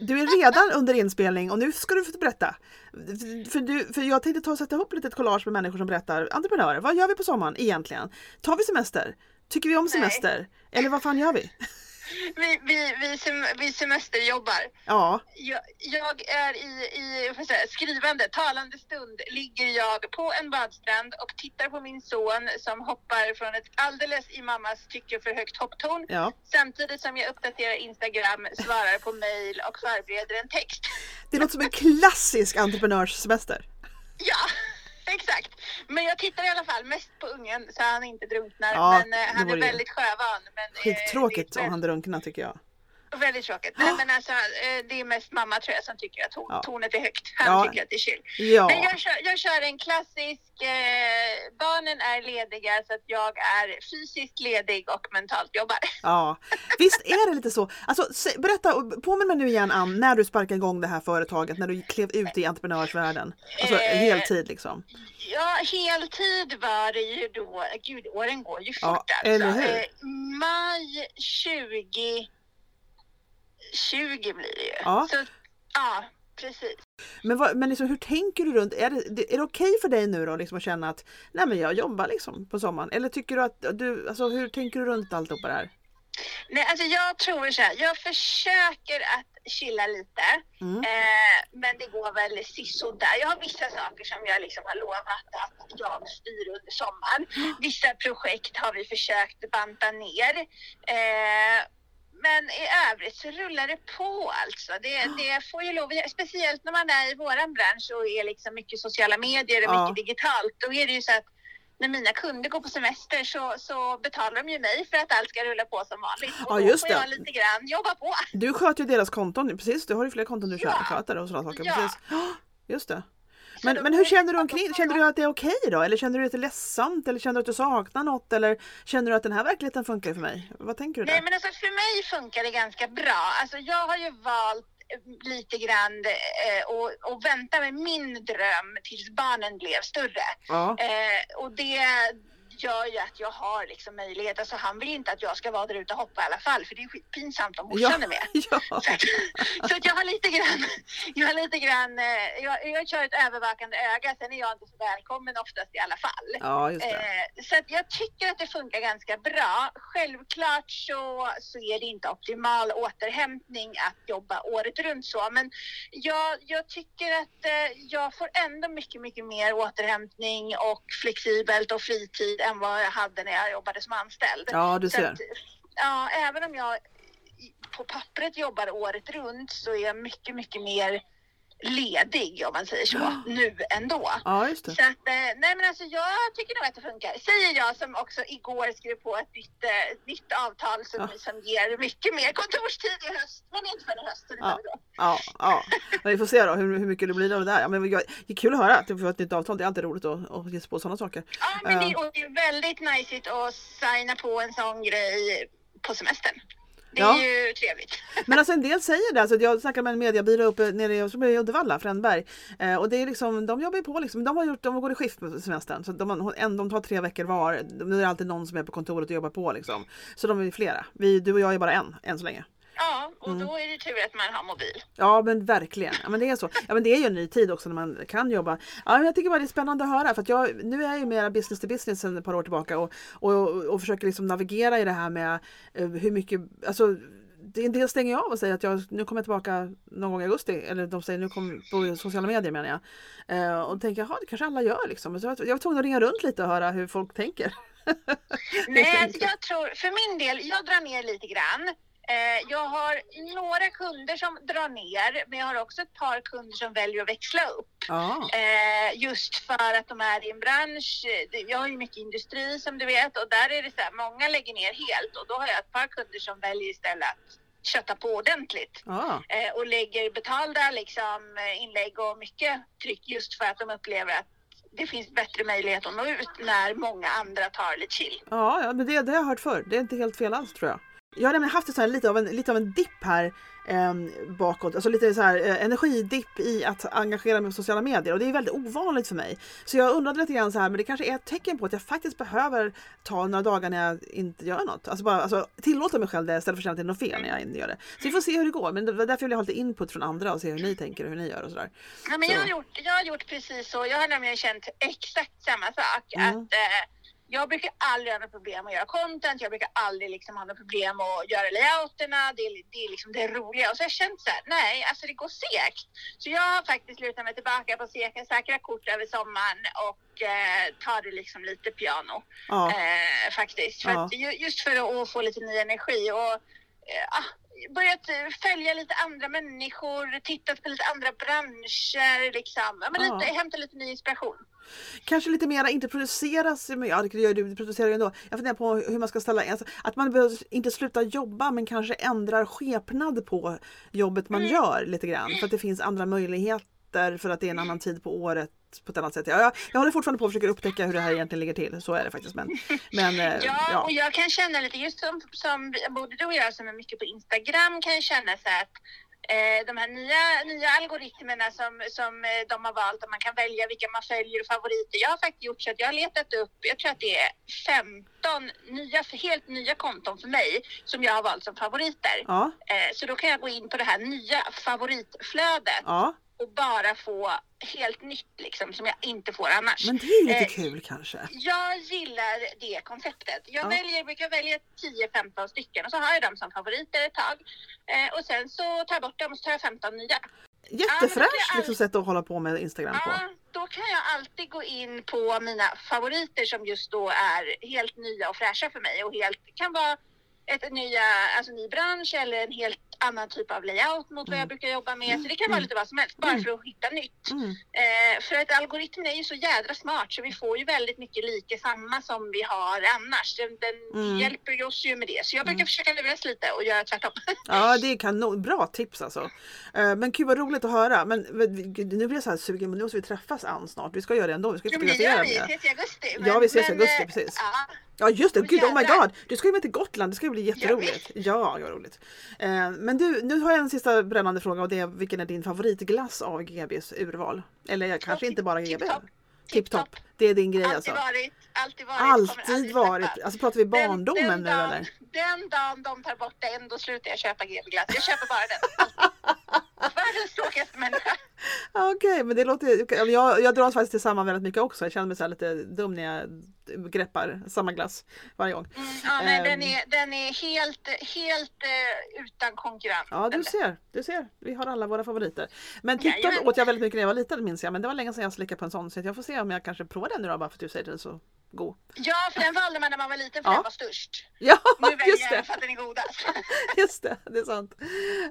du är redan under inspelning och nu ska du få berätta. För, du, för jag tänkte ta och sätta ihop lite collage med människor som berättar, entreprenörer, vad gör vi på sommaren egentligen? Tar vi semester? Tycker vi om semester? Eller vad fan gör vi? Vi, vi, vi, sem, vi semesterjobbar. Ja, Jag, jag är i, i säga, skrivande, talande stund ligger jag på en badstrand och tittar på min son som hoppar från ett alldeles i mammas tycke för högt hopptorn. ja. Samtidigt som jag uppdaterar Instagram, svarar på mail och förbereder en text. Det låter som en klassisk entreprenörssemester. Ja, exakt. Men jag tittar i alla fall mest på ungen så han inte drunknar. Ja, men eh, han är väldigt sjövan. Men, eh, Skittråkigt om han drunknar tycker jag. Väldigt tråkigt. Nej, men alltså, eh, det är mest mamma tror jag som tycker att ton, Ja. tornet är högt. Han Ja. tycker att det är chill. Ja, Men jag kör, jag kör en klassisk, eh, barnen är lediga så att jag är fysiskt ledig och mentalt jobbar. ja. Visst är det lite så. Alltså, berätta, påminn mig nu igen Ann, när du sparkade igång det här företaget, när du klev ut i entreprenörsvärlden. Alltså Eh, heltid liksom. Ja, heltid var det ju då, gud åren går ju fort Ja, alltså. eller hur? Eh, maj 20, 20 blir det ju. Ja. Så, ja, precis. Men, vad, men liksom, hur tänker du runt, är det, är det okej för dig nu då liksom, att känna att nej men jag jobbar liksom på sommaren? Eller tycker du att du, alltså hur tänker du runt alltihopa det här? Nej, alltså jag tror så här, jag försöker att chilla lite. Mm. Eh, men det går väl sisådär. Jag har vissa saker som jag liksom har lovat att jag styr under sommaren. Vissa projekt har vi försökt banta ner. Eh, men i övrigt så rullar det på alltså. Det, det får ju lov, speciellt när man är i våran bransch och är liksom mycket sociala medier och Ja. mycket digitalt. Då är det ju så att när mina kunder går på semester så, så betalar de ju mig för att allt ska rulla på som vanligt. Och Ja, då just får det. jag lite grann jobba på. Du sköter ju deras konton, precis du har ju flera konton du Ja. sköter och sådana saker. Ja. Precis. Just det. Men, men hur känner du omkring? Känner du att det är okej då? Eller känner du att det är ledsamt? Eller känner du att du saknar något? Eller känner du att den här verkligheten funkar för mig? Vad tänker du Nej där? men alltså för mig funkar det ganska bra. Alltså jag har ju valt eh, lite grann eh, och, och vänta med min dröm tills barnen blev större. Ja, Eh, och det gör ju att jag har liksom möjlighet. Alltså han vill ju inte att jag ska vara där ute och hoppa i alla fall för det är skitpinsamt om morsan ja, är med. ja. Så att, så att jag har lite grann, jag har lite grann, eh, jag, jag kör ett övervakande öga, sen är jag inte så välkommen oftast i alla fall. ja. Eh, så att jag tycker att det funkar ganska bra. Självklart så, så är det inte optimal återhämtning att jobba året runt så, men jag, jag tycker att eh, jag får ändå mycket, mycket mer återhämtning och flexibelt och fritid än vad jag hade när jag jobbade som anställd. Ja, du ser. att, ja, även om jag på pappret jobbar året runt så är jag mycket, mycket mer ledig om man säger så nu ändå. Ja, just det. Så att, eh, nej men alltså jag tycker nog att det funkar. Säger jag som också igår skrev på ett nytt, eh, nytt avtal som, Ja. som ger mycket mer kontorstid i höst. Men inte förrän i höst. Ja. vi. Ja, ja. Men vi får se då hur, hur mycket det blir av det där. Ja, men jag- det är kul att höra att du får ett nytt avtal. Det är alltid roligt att, att ge sig på sådana saker. Ja, men det, Ja. och det är väldigt najsigt att signa på en sån grej på semestern. Det är Ja. ju trevligt. Men alltså en del säger det. Alltså, jag snackade med en mediebyrå uppe nere i, Uddevalla, Frändberg. Eh, och det är liksom, de jobbar ju på liksom. De har gjort, de går i skift på semestern. Så de, en, de tar tre veckor var. Nu är det alltid någon som är på kontoret och jobbar på liksom. Så de är flera. Vi, du och jag är bara en, än så länge. Ja, och Mm. då är det tur att man har mobil. Ja men verkligen. Ja, men det är så. Ja men det är ju en ny tid också när man kan jobba. Ja men jag tycker bara det är spännande att höra för att jag, nu är jag ju mera business to business sedan ett par år tillbaka och, och, och försöker liksom navigera i det här med eh, hur mycket, alltså en del stänger jag av och säger att jag, nu kommer jag tillbaka någon gång i augusti eller de säger nu kommer på sociala medier menar jag. Eh, och tänker jaha det kanske alla gör liksom. Så jag, jag var tvungen att ringa runt lite och höra hur folk tänker. Nej, alltså jag tror, för min del, jag drar ner lite grann. Eh, jag har några kunder som drar ner, men jag har också ett par kunder som väljer att växla upp. Ja, Eh, just för att de är i en bransch, jag har ju mycket industri som du vet och där är det så här, många lägger ner helt och då har jag ett par kunder som väljer istället att kötta på ordentligt. Ja. Eh, och lägger betalda liksom, inlägg och mycket tryck just för att de upplever att det finns bättre möjlighet att nå ut när många andra tar lite chill. Ja, ja men det, det har jag hört förr. Det är inte helt fel alls tror jag. Jag har nämligen haft så här, lite, av en, lite av en dipp här eh, bakåt, alltså lite så här eh, energidipp i att engagera mig på sociala medier och det är väldigt ovanligt för mig. Så jag undrade lite grann så här, men det kanske är ett tecken på att jag faktiskt behöver ta några dagar när jag inte gör något. Alltså bara alltså, tillåta mig själv det istället för att känna att det är något fel när jag inte gör det. Så vi får se hur det går, men det var därför vill jag ha lite input från andra och se hur ni tänker och hur ni gör och sådär. Ja, men Så. jag, har gjort, jag har gjort precis så. Jag har nämligen känt exakt samma sak. Mm. Att, eh, jag brukar aldrig ha något problem att göra content. Jag brukar aldrig liksom ha något problem att göra layouterna. Det är, det är liksom det roliga. Och så har jag känt så här, nej, alltså det går segt. Så jag har faktiskt lutat mig tillbaka på säkra, säkra kort över sommaren och eh, tar det liksom lite piano. Ja, Eh, faktiskt. För Ja. att, ju- just för att, få lite ny energi och eh, ah, börjat följa lite andra människor, tittat på lite andra branscher liksom. Men Ja. lite, hämta lite ny inspiration. Kanske lite mera inte produceras, men ja det gör du, du producerar ju ändå. Jag funderar på hur man ska ställa, alltså, att man behöver inte sluta jobba men kanske ändrar skepnad på jobbet man gör lite grann för att det finns andra möjligheter för att det är en annan tid på året på ett annat sätt. Ja, jag, jag håller fortfarande på att försöka upptäcka hur det här egentligen ligger till, så är det faktiskt. Men, men eh, Ja, ja. och jag kan känna lite, just som, som både du och jag som är mycket på Instagram kan känna så att de här nya, nya algoritmerna som, som eh, de har valt, att man kan välja vilka man följer och favoriter. Jag har faktiskt gjort så att jag har letat upp, jag tror att det är 15 nya, helt nya konton för mig som jag har valt som favoriter. Ja, Eh, så då kan jag gå in på det här nya favoritflödet ja, och bara få helt nytt liksom som jag inte får annars. men det är lite Eh, kul kanske. Jag gillar det konceptet. Jag Ja. väljer, brukar välja 10-15 stycken och så har jag dem som favoriter ett tag. Eh, och sen så tar jag bort dem och så tar jag 15 nya. Jättefräscht all- liksom, sätt att hålla på med Instagram på. Ja, då kan jag alltid gå in på mina favoriter som just då är helt nya och fräscha för mig och helt kan vara ett nya, alltså ny bransch eller en helt annan typ av layout mot vad jag brukar jobba med. Så det kan vara lite vad som helst bara för att hitta nytt. Mm. Eh, för att algoritmen är ju så jädra smart så vi får ju väldigt mycket lika samma som vi har annars. Den, den Mm. hjälper oss ju med det. Så jag brukar försöka luras lite och göra tvärtom. Ja, det är kanon. Bra tips alltså. Eh, Men gud vad roligt att höra. Men men, nu blir jag så här sugen, men nu måste vi träffas Ann snart. Vi ska göra det ändå. Vi ska Jo, men det gör vi. Vi ses i augusti. Ja, vi ses i men, augusti, eh, precis. Ja, Ja just det, gud oh my god! Du ska ju med till Gotland, det ska ju bli jätteroligt. Ja, vad roligt. Men du, nu har jag en sista brännande fråga och det är vilken är din favoritglass av GBs urval? Eller kanske inte bara GB? Tipptopp. Tipptopp. Det är din grej alltid alltså? varit. Alltid varit. Alltid varit. släppa. Alltså pratar vi Den- barndomen den nu dagen- eller? Den dagen de tar bort den, då slutar jag köpa GB-glass. Jag köper bara den. Världens tråkigaste människa. Ja, Okej, men det låter jag, jag dras faktiskt till samma väldigt mycket också. Jag känner mig så lite dum när jag greppar samma glass varje gång. Mm, ja, men Ehm. den, är, den är helt, helt eh, utan konkurrens. Ja, du ser, du ser. Vi har alla våra favoriter. Men. TikTok åt jag väldigt mycket när jag var liten minns jag. Men det var länge sedan jag slickade på en sån. Så jag får se om jag kanske provar den nu då bara för att du säger den så god. Ja, för den valde man när man var liten för Ja. den var störst. Ja, Nu väljer just jag den för att den är godast. Just det, det är sant.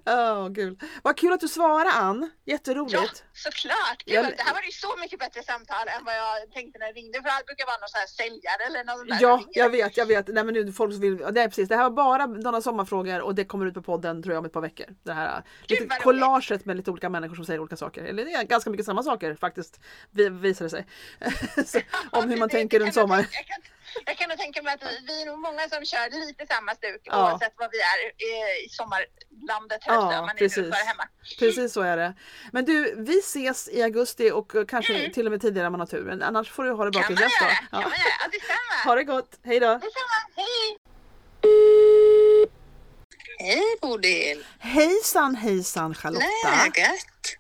Åh, kul. Vad kul att du svarade Ann. Ja, Jätteroligt. såklart. Gud, Jag- Det här var ju så mycket bättre samtal än vad jag tänkte när jag ringde. För allt brukar vara någon sån här säljare eller någon Ja, jag vet, jag vet. Nej men nu folk vill, nej precis. Det här var bara några sommarfrågor och det kommer ut på podden tror jag om ett par veckor. Det här lite vad roligt. collaget med lite olika människor som säger olika saker. Eller det är ganska mycket samma saker faktiskt, vi- visar det sig. Så, om hur man Det- tänker det runt sommar. Jag kan, jag kan nog tänka mig att vi, vi är nog många som kör lite samma stuk Ja. oavsett vad vi är i, sommarlandet. säga. Ja, Man är precis. hemma. Precis så är det. Men du, vi ses i augusti och eh, kanske Mm. till och med tidigare om man har tur. Men annars får du ha det bra till dess då. Kan man göra? Ja, detsamma. Ha det gott, hej då! Detsamma. Hej! Hej Bodil! Hejsan hejsan Charlotta! Läget?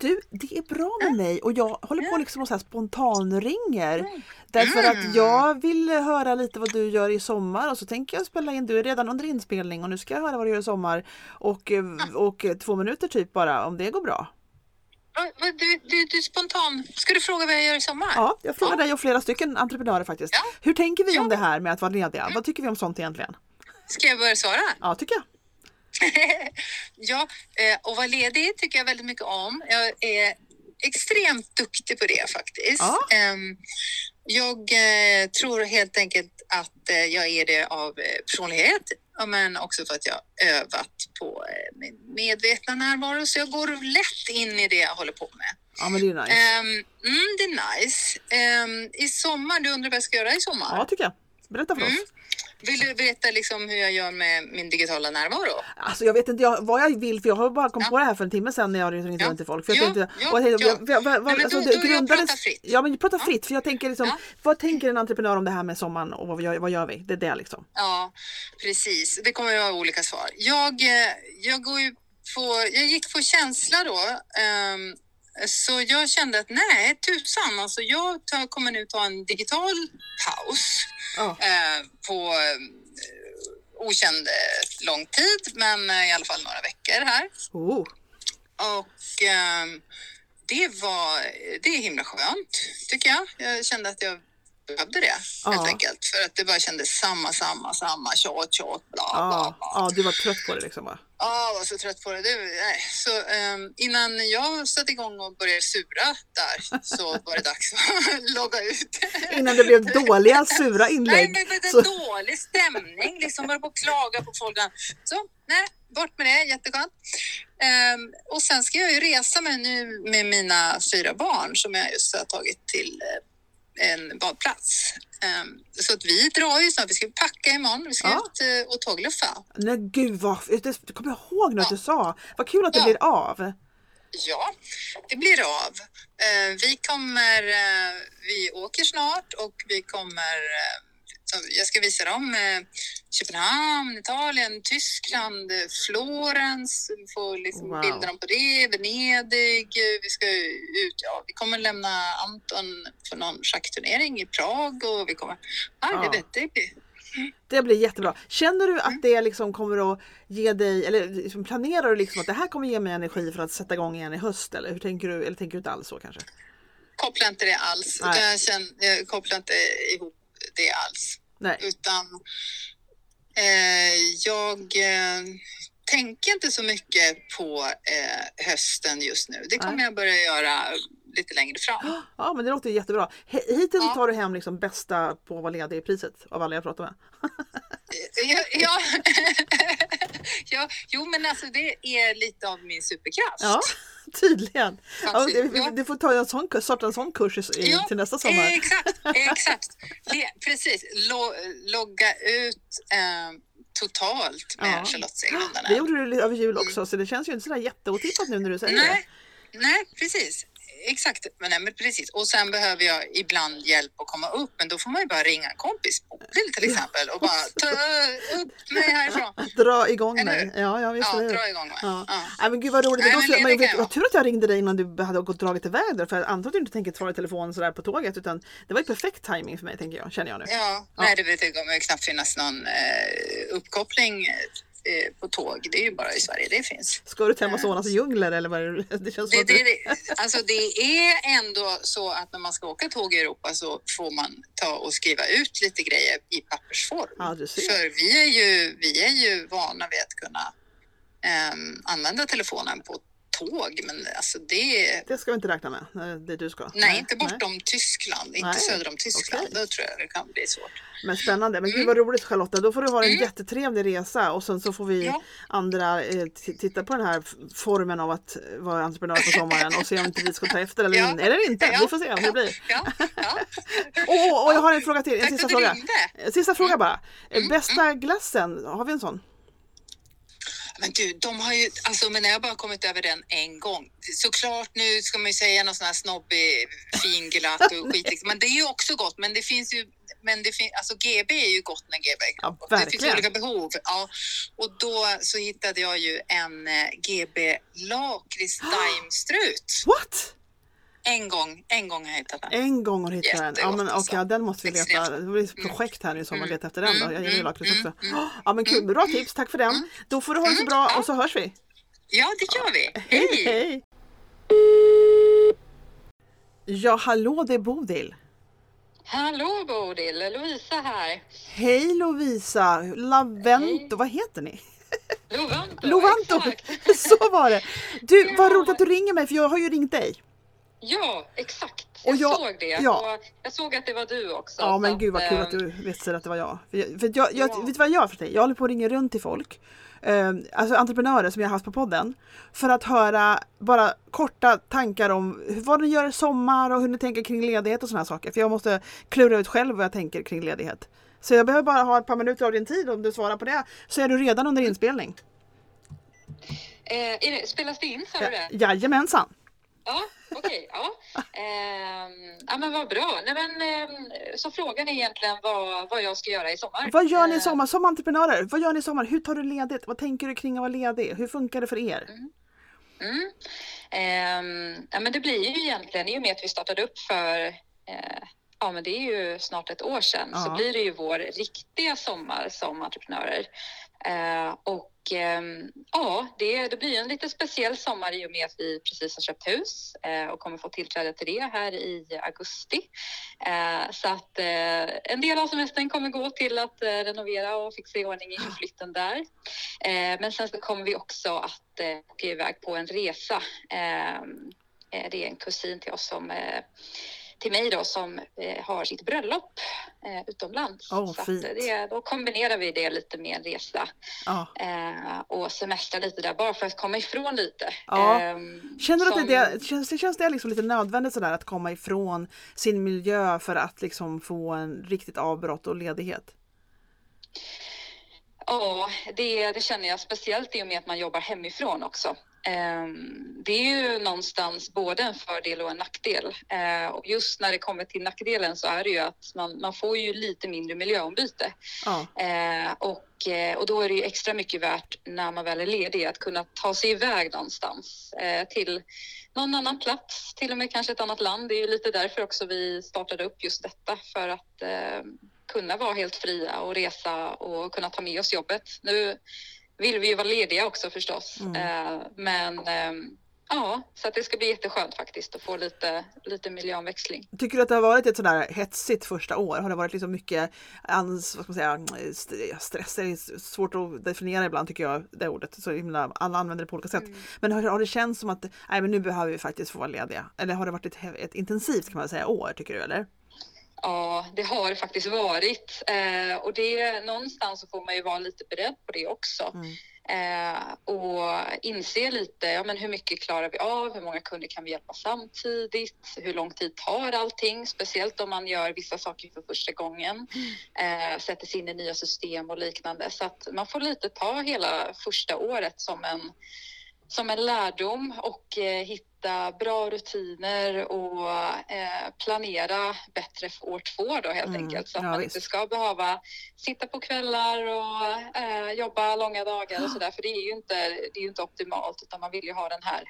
Du, det är bra med mig och jag håller på liksom och så här spontanringer. Därför att jag vill höra lite vad du gör i sommar och så tänker jag spela in, du är redan under inspelning och nu ska jag höra vad du gör i sommar. Och, eh, och eh, två minuter typ bara, om det går bra. Du, du, du är spontan. Ska du fråga vad jag gör i sommar? Ja, jag frågar dig och flera stycken entreprenörer faktiskt. Ja. Hur tänker vi om Ja. det här med att vara lediga? Vad tycker vi om sånt egentligen? Ska jag börja svara? Ja, tycker jag. ja, eh, och vara ledig tycker jag väldigt mycket om. Jag är extremt duktig på det faktiskt. Ja. Ehm, jag eh, tror helt enkelt att eh, jag är det av personlighet, men också för att jag övat på min medvetna närvaro. Så jag går lätt in i det jag håller på med. Ja men det är nice. Ehm, mm, det är nice. Ehm, I sommar, du undrar vad jag ska göra i sommar? Ja tycker jag. Berätta för oss. Mm. Vill du berätta liksom hur jag gör med min digitala närvaro? Alltså jag vet inte jag, vad jag vill för jag har bara kommit Ja. på det här för en timme sedan när jag ringde Ja. runt till folk. För jag Ja, tänkte, ja, och jag tänkte, ja. vad- vad- Nej, alltså, då- då jag grundades- pratar fritt. Ja men prata Ja. fritt för jag tänker liksom, Ja. vad tänker en entreprenör om det här med sommaren och vad gör, vad gör vi? Det är det liksom. Ja, precis. Det kommer att vara olika svar. Jag, eh, jag, går ju på, jag gick på känsla då. ehm, så jag kände att nej, tusan, alltså jag tar, kommer nu ta en digital paus Ja. eh, på eh, okänd eh, lång tid, men eh, i alla fall några veckor här. Oh. Och ehm, det var, det är himla skönt tycker jag. Jag kände att jag behövde det Ja. helt enkelt. För att det bara kändes samma, samma, samma, tjat, tjat, bla, bla, Ja, bla. ja, du var trött på det liksom va? Ja, jag var så trött på det. det nej. Så ehm, innan jag satte igång och började sura där så var det dags att logga ut. Innan det blev dåliga sura Nej, inlägg. men det är dålig stämning. Liksom börja på att klaga på folk. Så, nej, bort med det. Jätteskönt. Ehm, och sen ska jag ju resa mig nu med mina fyra barn som jag just har tagit till eh, en badplats. Ehm, så att vi drar ju snart. Vi ska packa imorgon. Vi ska Ja. ut eh, och tågluffa. nej gud vad, det kommer jag ihåg att Ja. du sa. Vad kul att det Ja. blir av. Ja, det blir av. Eh, vi kommer, eh, vi åker snart och vi kommer, eh, så jag ska visa dem eh, Köpenhamn, Italien, Tyskland, eh, Florens, vi får liksom Wow. bilda dem på det, Venedig, vi ska ut, ja, vi kommer lämna Anton för någon schackturnering i Prag och vi kommer, ja, Ja. det det blir. Det blir jättebra. Känner du Mm. att det liksom kommer att ge dig, eller liksom planerar du liksom att det här kommer ge mig energi för att sätta igång igen i höst? Eller hur tänker du? Eller tänker du inte alls så kanske? Kopplar inte det alls, Nej. jag, känner, jag kopplar inte ihop det alls. Nej. utan eh, jag eh, tänker inte så mycket på eh, hösten just nu. Det kommer Nej. jag börja göra lite längre fram. Ja men det låter jättebra. Hittills Ja. tar du hem liksom bästa på att vara ledig i priset av alla jag pratar med. Ja, ja. ja, jo, men alltså det är lite av min superkraft. Ja, tydligen. Ja, det- ja. du får ta en sån, starta en sån kurs i, Ja, till nästa sommar. Exakt, exakt. Det, precis. Lo, logga ut eh, totalt med Ja. Charlotte. Det gjorde du över jul också så det känns ju inte sådär jätteotippat nu när du säger Nej, nej, precis. Exakt, men, nej, men precis. Och sen behöver jag ibland hjälp att komma upp, men då får man ju bara ringa en kompis, Bodil till exempel, och bara ta upp mig härifrån. Dra igång mig. Ja, ja, visst, Ja, dra igång mig. Ja. Ja. Nej, men gud vad roligt. Nej, Men det- men vet, jag. tur att jag ringde dig innan du hade gått dragit iväg där. För jag antar att du inte tänker svara i telefon sådär på tåget utan det var ju perfekt timing för mig tänker jag, känner jag nu. Ja, nej, det, kommer ju knappt finnas någon eh, uppkoppling eh, på tåg. Det är ju bara i Sverige det finns. Ska du till Amazonas djungler eller vad är det? Det känns Det, det, det, alltså det är ändå så att när man ska åka tåg i Europa så får man ta och skriva ut lite grejer i pappersform. Ja. För vi är ju, vi är ju vana vid att kunna ehm, använda telefonen på tåg, men alltså det... Det ska vi inte räkna med, eh, det du ska. Nej, inte bortom Tyskland, inte Nej, söder om Tyskland. okej. Då tror jag det kan bli svårt. Men spännande. Men gud vad roligt Charlotta. Då får du ha en Mm. jättetrevlig resa och sen så får vi Ja. andra eh, titta på den här formen av att vara entreprenör på sommaren och se om inte vi ska ta efter eller, Ja. in, eller inte. Ja. Vi får se hur det blir. Ja. Åh, och jag har en fråga till. En Tack sista fråga. ringde. Sista fråga bara. Eh, Mm, Bästa glassen, har vi en sån? Men du, de har ju, alltså men jag har bara kommit över den en gång. Såklart nu ska man ju säga någon sån här snobbig finglatt och skit. Men det är ju också gott. Men det finns ju, men det finns, alltså GB är ju gott när GB är Ja, gott. det finns olika behov. Ja. Och då så hittade jag ju en eh, GB lakrits daimstrut. What? En gång, en gång har jag hittat den. En gång har du hittat den. Ja men okej, ja, den måste vi leta. Det blir ett projekt här nu som man letar efter den då. Jag gillar ju mm, lakrits mm, också. Ja men kul, bra tips, tack för den. Då får du ha det så bra och så hörs vi. Ja, det gör vi. Hej Hej! hej! Ja hallå det är Bodil. Hallå Bodil, Lovisa här. Hej Lovisa! Lavento, vad heter ni? Lovanto. Lovanto! Så var det! Du, vad Ja. roligt att du ringer mig för jag har ju ringt dig. Ja, exakt. Och Jag, jag- såg det. ja. Och jag såg att det var du också. Ja men gud vad kul att du visste att det var jag. För jag, för jag, jag Ja. Vet du vad jag gör för dig? Jag håller på att ringa runt till folk. Eh, alltså entreprenörer som jag har haft på podden. För att höra bara korta tankar om hur- vad ni gör i sommar och hur ni tänker kring ledighet och sådana saker. För jag måste klura ut själv vad jag tänker kring ledighet. Så jag behöver bara ha ett par minuter av din tid om du svarar på det. Så är du redan under inspelning. Eh, det, spelas det in, sa du det? Jajamensan! Ja, okej. ja. Ehm, ja, men vad bra. Nej, men, ehm, så frågan är egentligen vad, vad jag ska göra i sommar. Vad gör ni i Eh, sommar som entreprenörer? Vad gör ni i sommar? Hur tar du ledigt? Vad tänker du kring att vara ledig? Hur funkar det för er? Mm. Ehm, ja, men det blir ju egentligen, i och med att vi startade upp för eh, Ja, men det är ju snart ett år sedan så Ja. blir det ju vår riktiga sommar som entreprenörer. Eh, och ehm, ja, det, det blir en lite speciell sommar i och med att vi precis har köpt hus eh, och kommer få tillträde till det här i augusti. Eh, så att eh, en del av semestern kommer gå till att eh, renovera och fixa i ordning inför flytten där. Eh, men sen så kommer vi också att eh, åka iväg på en resa. Eh, eh, det är en kusin till oss som eh, till mig då som eh, har sitt bröllop eh, utomlands. Åh, så att, det, då kombinerar vi det lite med en resa Ja. eh, och semestra lite där bara för att komma ifrån lite. Ja. Ehm, Känner du att som- det, det, känns, det känns det liksom lite nödvändigt sådär att komma ifrån sin miljö för att liksom få en riktigt avbrott och ledighet? Ja, det, det känner jag speciellt i och med att man jobbar hemifrån också. Ehm, Det är ju någonstans både en fördel och en nackdel. Eh, Och just när det kommer till nackdelen så är det ju att man, man får ju lite mindre miljöombyte. Ja, Eh, och, eh, och då är det ju extra mycket värt när man väl är ledig att kunna ta sig iväg någonstans eh, till någon annan plats, till och med kanske ett annat land. Det är ju lite därför också vi startade upp just detta för att kunna vara helt fria och resa och kunna ta med oss jobbet. Nu vill vi ju vara lediga också förstås, Mm. eh, men ehm, ja, så det ska bli jätteskönt faktiskt att få lite, lite miljöomväxling. Tycker du att det har varit ett sådär hetsigt första år? Har det varit liksom mycket ans, vad ska man säga, st- stress? Det är svårt att definiera ibland tycker jag det ordet. Så himla, alla använder det på olika sätt. Men har, har det känts som att nej, men nu behöver vi faktiskt få vara lediga? Eller har det varit ett, ett intensivt kan man säga år tycker du eller? Ja, det har det faktiskt varit. Eh, och det, någonstans så får man ju vara lite beredd på det också. Mm. Eh, och inse lite, ja men hur mycket klarar vi av? Hur många kunder kan vi hjälpa samtidigt? Hur lång tid tar allting? Speciellt om man gör vissa saker för första gången. Eh, sätter sig in i nya system och liknande. Så att man får lite ta hela första året som en som en lärdom och eh, hitta bra rutiner och eh, planera bättre för år två då helt Mm, enkelt. Så att ja, man visst. inte ska behöva sitta på kvällar och eh, jobba långa dagar och sådär. För det är ju inte, det är ju inte optimalt utan man vill ju ha den här,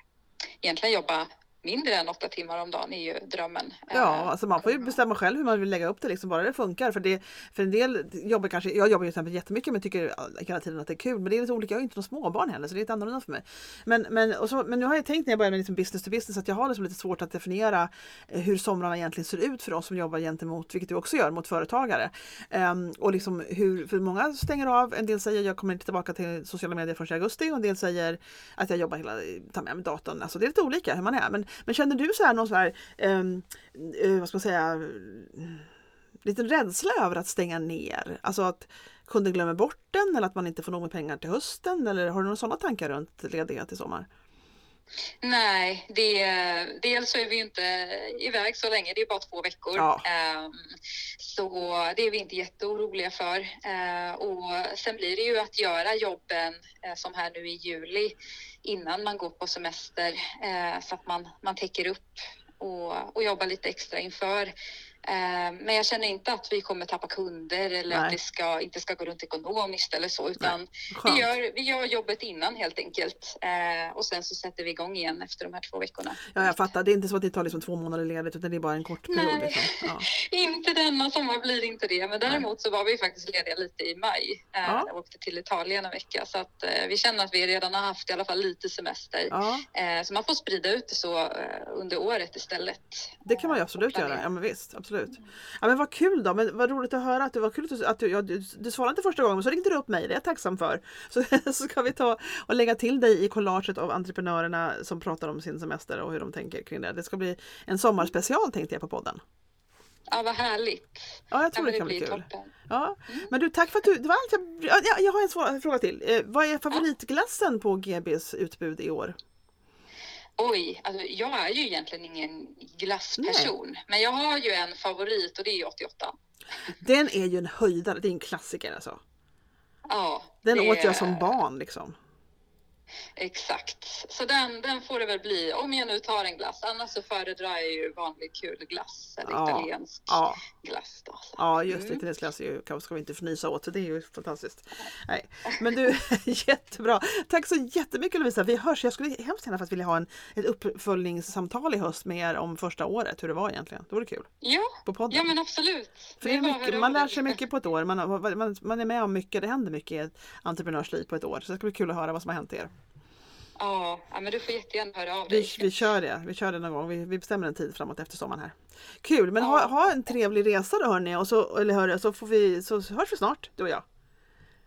egentligen jobba mindre än åtta timmar om dagen är ju drömmen. Ja, Eh, alltså man får ju bestämma själv hur man vill lägga upp det liksom, bara det funkar. För, det, för en del jobbar kanske, jag jobbar ju till exempel jättemycket men tycker hela tiden att det är kul. Men det är lite olika, jag har ju inte några småbarn heller så det är lite annorlunda för mig. Men, men, och så, men nu har jag tänkt när jag började med liksom business to business att jag har liksom lite svårt att definiera eh, hur somrarna egentligen ser ut för oss som jobbar gentemot, vilket du också gör, mot företagare. Ehm, och liksom hur, för många stänger av, en del säger jag kommer inte tillbaka till sociala medier förrän i augusti och en del säger att jag jobbar hela, tar med mig datorn. Alltså det är lite olika hur man är. Men, men känner du så här någon så här, ehm, eh, vad ska man säga, liten rädsla över att stänga ner? Alltså att kunden glömmer bort den eller att man inte får nog med pengar till hösten? Eller har du några sådana tankar runt ledighet i sommar? Nej, det, dels så är vi inte iväg så länge, det är bara två veckor. Ja. Ehm, så det är vi inte jätteoroliga för. Eh, och sen blir det ju att göra jobben eh, som här nu i juli innan man går på semester eh, så att man, man täcker upp och, och jobbar lite extra inför. Eh, men jag känner inte att vi kommer tappa kunder eller Nej. att det ska, inte ska gå runt ekonomiskt eller så utan vi gör, vi gör jobbet innan helt enkelt eh, och sen så sätter vi igång igen efter de här två veckorna. Ja, jag fattar. Det är inte så att det tar liksom två månader ledigt utan det är bara en kort period. Nej. Liksom. Ja. Inte denna sommar blir inte det, men däremot så var vi faktiskt lediga lite i maj. Eh, Ja. Jag åkte till Italien en vecka så att vi känner att vi redan har haft i alla fall lite semester. Ja, så man får sprida ut det så under året istället. det kan man ju absolut göra. Ja, men visst, absolut. Absolut. Ja, men vad kul då, men vad roligt att höra att det var kul att, du, att du, ja, du, du svarade inte första gången men så ringde du upp mig, det är jag tacksam för. Så, så ska vi ta och lägga till dig i collaget av entreprenörerna som pratar om sin semester och hur de tänker kring det. Det ska bli en sommarspecial tänkte jag på podden. Ja, vad härligt. Ja, jag tror ja, det kan bli kul. toppen. Ja. Men du, tack för att du, det var allt jag, ja, ja, jag har en svår, fråga till. Eh, vad är favoritglassen på GBs utbud i år? Oj, alltså jag är ju egentligen ingen glassperson, men jag har ju en favorit och det är 88. Den är ju en höjdare, det är en klassiker alltså. Ja, Den det åt jag som barn liksom. Exakt, så den, den får det väl bli om jag nu tar en glass. Annars så föredrar jag ju vanlig kul glass eller Ja, italiensk Ja, glass. Då, så. ja just det, Mm. italiensk glass är ju, kanske ska vi inte fnysa åt, det är ju fantastiskt. Nej. Men du, jättebra. Tack så jättemycket Lovisa, vi hörs. Jag skulle hemskt gärna faktiskt vilja ha en, ett uppföljningssamtal i höst med er om första året, hur det var egentligen. Det vore kul. Ja, På podden. ja men absolut. För det är mycket, man lär sig mycket på ett år, man, man, man är med om mycket, det händer mycket i ett entreprenörsliv på ett år. Så det ska bli kul att höra vad som har hänt er. Ja, men du får jättegärna höra av Vi, dig. vi kör det, vi kör det någon gång. Vi, vi bestämmer en tid framåt efter sommaren här. Kul, men Ja. ha, ha en trevlig resa då hörni och så, eller hörni, så, får vi, så hörs vi snart du och jag.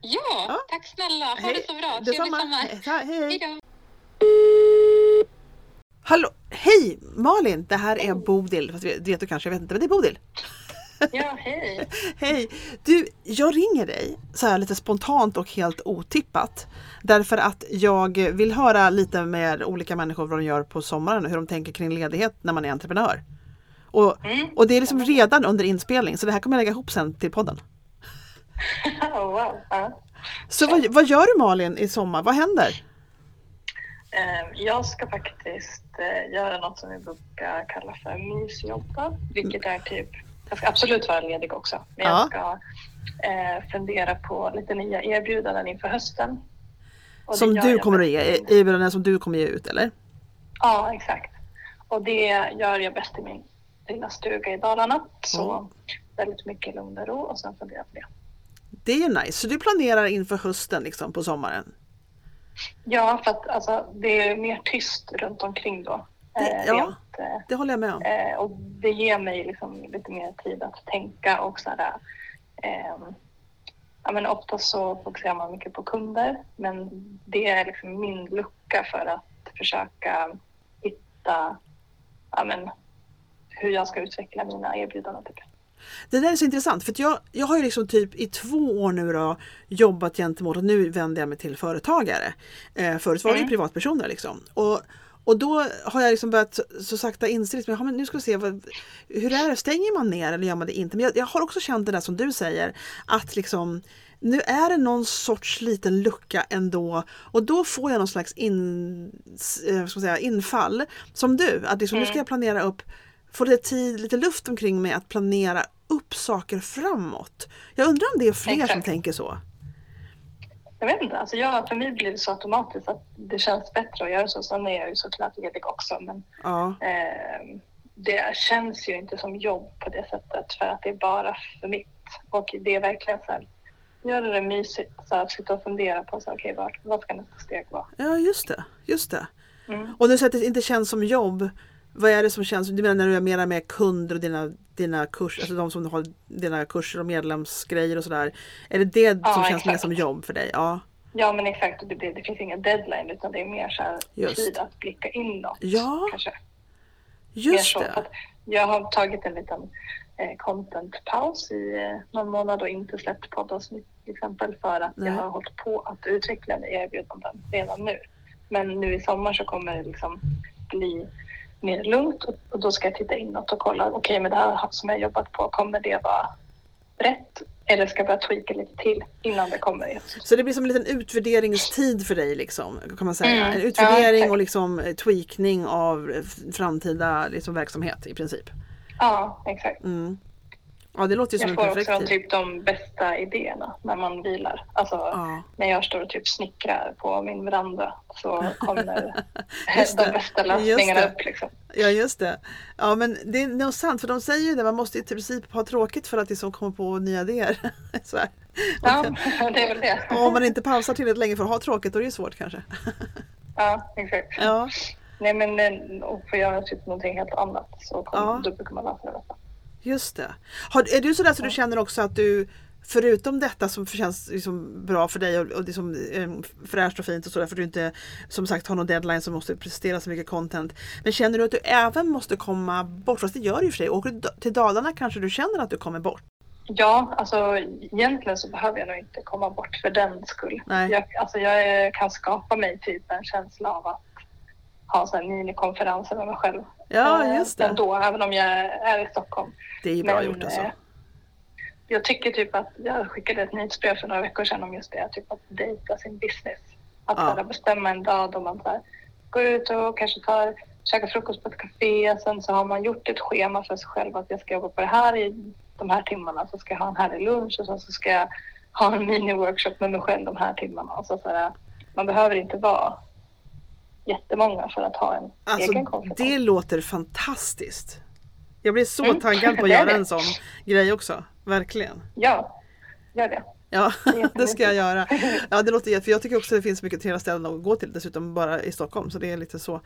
Ja, Ja. tack snälla. Ha det så bra. Trevlig Detsamma. sommar. Hej, hej, Hej hej. då. Hallå, hej Malin, det här är Bodil. Fast vet, vet du kanske, jag vet inte, men det är Bodil. Ja, hej. Hej! Du, jag ringer dig så här lite spontant och helt otippat. Därför att jag vill höra lite med olika människor vad de gör på sommaren och hur de tänker kring ledighet när man är entreprenör. Och, Mm. och det är liksom redan under inspelning så det här kommer jag lägga ihop sen till podden. Oh, wow. Ja. Så vad, vad gör du Malin i sommar? Vad händer? Eh, Jag ska faktiskt eh, göra något som vi brukar kalla för mysjobba, vilket är typ, jag ska absolut vara ledig också, men Ja. jag ska eh, fundera på lite nya erbjudanden inför hösten. Och Som du kommer att ge, erbjudanden som du kommer ge ut eller? Ja, exakt. Och det gör jag bäst i min lilla stuga i Dalarna, så Ja. väldigt mycket lugn och ro och sen fundera på det. Det är ju nice, så du planerar inför hösten liksom på sommaren? Ja, för att alltså, det är mer tyst runt omkring då. Det- eh, ja. Eh, Det håller jag med om. Eh, och det ger mig liksom lite mer tid att tänka och sådär. Eh, ja, men ofta så fokuserar man mycket på kunder men det är liksom min lucka för att försöka hitta ja, men, hur jag ska utveckla mina erbjudanden. Typ. Det där är så intressant för jag, jag har ju liksom typ i två år nu då jobbat gentemot och nu vänder jag mig till företagare. Eh, förut var det Mm. privatpersoner liksom. Och, och då har jag liksom börjat så, så sakta inse liksom, ja, men nu ska vi se vad, hur är det, stänger man ner eller gör man det inte? Men jag, jag har också känt det där som du säger att liksom nu är det någon sorts liten lucka ändå och då får jag någon slags in, eh, ska säga, infall som du. Att liksom, nu ska jag planera upp, få lite tid, lite luft omkring mig att planera upp saker framåt. Jag undrar om det är fler som Exakt. tänker så? Jag vet inte, alltså jag, för mig blir det så automatiskt att det känns bättre att göra så. Sen är jag ju såklart ledig också men Ja, Eh, det känns ju inte som jobb på det sättet för att det är bara för mitt. Och det är verkligen så här, göra det mysigt, så att sitta och fundera på så, här, okej, vad, vad ska nästa steg vara? ja just det. Just det. Mm. Och du säger att det inte känns som jobb. Vad är det som känns? Du menar när du är mera med kunder och dina, dina kurser, alltså de som har dina kurser och medlemsgrejer och sådär. Är det det Ja, som känns mer som jobb för dig? Ja, Ja men exakt, det, det, det finns ingen deadline utan det är mer så här Just. tid att blicka inåt. Ja, Kanske. just det. att Jag har tagit en liten eh, content-paus i eh, någon månad och inte släppt poddavsnitt till exempel för att Nej. jag har hållit på att utveckla erbjudanden redan nu. Men nu i sommar så kommer det liksom bli mer lugnt och, då ska jag titta inåt och kolla, okej med det här som jag jobbat på, kommer det vara rätt? Eller ska jag börja tweaka lite till innan det kommer? Så det blir som en liten utvärderingstid för dig liksom, kan man säga. Mm, En ja, utvärdering exakt. och liksom tweakning av framtida liksom, verksamhet i princip. Ja, exakt. Mm. Ja, det låter ju som Jag en får perfekt också typ de bästa idéerna när man vilar. Alltså Ja. när jag står och typ snickrar på min veranda så kommer de bästa lösningarna upp. Liksom. Ja just det. Ja men det är nog sant för de säger ju det, man måste i princip ha tråkigt för att liksom komma på nya idéer. Så här. Ja, det är väl det. Och om man inte pausar tillräckligt länge för att ha tråkigt då är det ju svårt kanske. Ja, exakt. Ja, Nej men eh, och få göra typ någonting helt annat så kommer, Ja. då brukar man lösa det. Just det. Har, är du sådär så du känner också att du Förutom detta som känns liksom bra för dig och, och det som eh, fräscht och fint och sådär för du inte som sagt har någon deadline som måste prestera så mycket content. Men känner du att du även måste komma bort? Fast det gör du ju för sig. Åker du till Dalarna kanske du känner att du kommer bort? Ja, alltså egentligen så behöver jag nog inte komma bort för den skull. Nej. Jag, alltså, jag kan skapa mig typ en känsla av att ha så här minikonferenser med mig själv. Ja, Eh, just det. Ändå, även om jag är i Stockholm. Det är bra Men, gjort alltså. eh, Jag tycker typ att jag skickade ett nyhetsbrev för några veckor sedan om just det, typ att dejta sin business. Att Ja. här, bestämma en dag då man så här, går ut och kanske tar, käkar frukost på ett café. Sen så har man gjort ett schema för sig själv att jag ska jobba på det här i de här timmarna. Så ska jag ha en härlig lunch och sen så ska jag ha en mini-workshop med mig själv de här timmarna. Och så så här, man behöver inte vara jättemånga för att ha en egen Alltså, komfort. det låter fantastiskt. Jag blir så Mm, taggad på att göra en sån grej också. Verkligen. Ja, gör det. Ja, det ska jag göra. Ja, det låter jätte, för jag tycker också att det finns mycket trevliga ställen att gå till dessutom bara i Stockholm så det är lite så.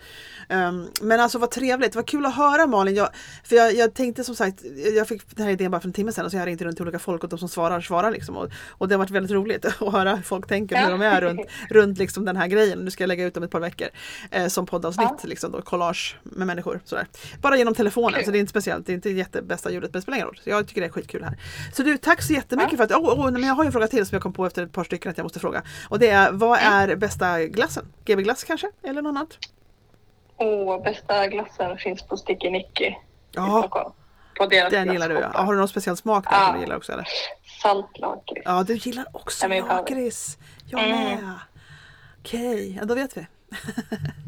Um, men alltså vad trevligt, vad kul att höra Malin. Jag, för jag, jag tänkte som sagt, jag fick den här idén bara för en timme sedan och så jag ringde runt till olika folk och de som svarar svarar liksom. Och, och det har varit väldigt roligt att höra hur folk tänker hur de är runt, runt liksom den här grejen. Nu ska jag lägga ut om ett par veckor eh, som poddavsnitt, Ja. liksom då, collage med människor. Sådär. Bara genom telefonen, Kul. så det är inte speciellt, det är inte jättebästa ljudet men det spelar ingen roll. Så jag tycker det är skitkul här. Så du, tack så jättemycket Ja. för att, oh, oh, men jag har ju fråga till som jag kom på efter ett par stycken att jag måste fråga. Och det är, vad är bästa glassen? GB glass kanske? Eller något annat? Och bästa glassen finns på Sticky Nicky i Ja, Stockholm. På deras den gillar du ja. Har du någon speciell smak där som Ja. du gillar också eller? Saltlakrits. Ja, du gillar också lakrits. Jag Mm. med. Okej, ja, då vet vi.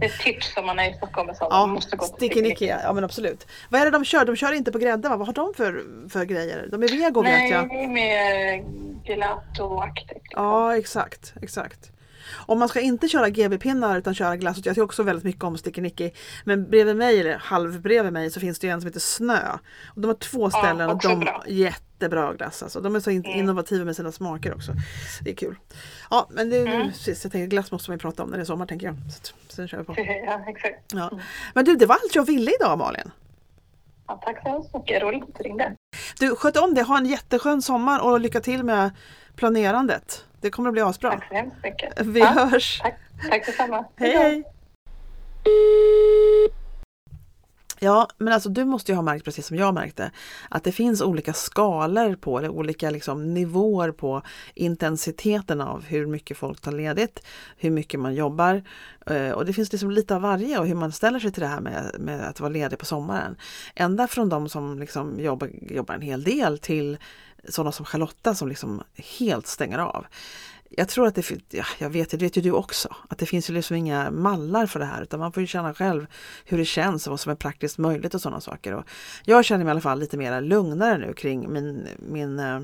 Ett tips om man är i Stockholm så. Ja, man måste gå till Sticky Nicky, ja. men absolut. Vad är det de kör? De kör inte på grädde va? Vad har de för, för grejer? De är vego vet Nej, jag. det är mer gelato-aktigt. Ja, exakt, exakt. Om man ska inte köra GB-pinnar utan köra glass, jag tycker också väldigt mycket om Sticky Nicky. Men bredvid mig, eller halv bredvid mig, så finns det ju en som heter Snö. Och de har två ställen och också de bra. jättebra glass alltså. De är så in- Mm. innovativa med sina smaker också. Det är kul. Ja, men det, Mm. precis, jag tänker glass måste man ju prata om när det är sommar tänker jag. Så sen kör vi på. ja, exakt. Ja. Men du, det var allt jag ville idag Malin. Ja, tack så hemskt mycket. Roligt att du ringde. Du, sköt om det, ha en jätteskön sommar och lycka till med planerandet. Det kommer att bli asbra. Tack så hemskt mycket. Vi ja, hörs! Tack, tack detsamma. Hej hej! Ja, men alltså du måste ju ha märkt precis som jag märkte att det finns olika skalor på eller olika liksom, nivåer på intensiteten av hur mycket folk tar ledigt, hur mycket man jobbar eh, och det finns liksom lite av varje och hur man ställer sig till det här med, med att vara ledig på sommaren. Ända från de som liksom jobbar, jobbar en hel del till sådana som Charlotta som liksom helt stänger av. Jag tror att det finns, ja, jag vet, det vet ju du också, att det finns ju liksom inga mallar för det här utan man får ju känna själv hur det känns och vad som är praktiskt möjligt och sådana saker. Och jag känner mig i alla fall lite mer lugnare nu kring min, min eh,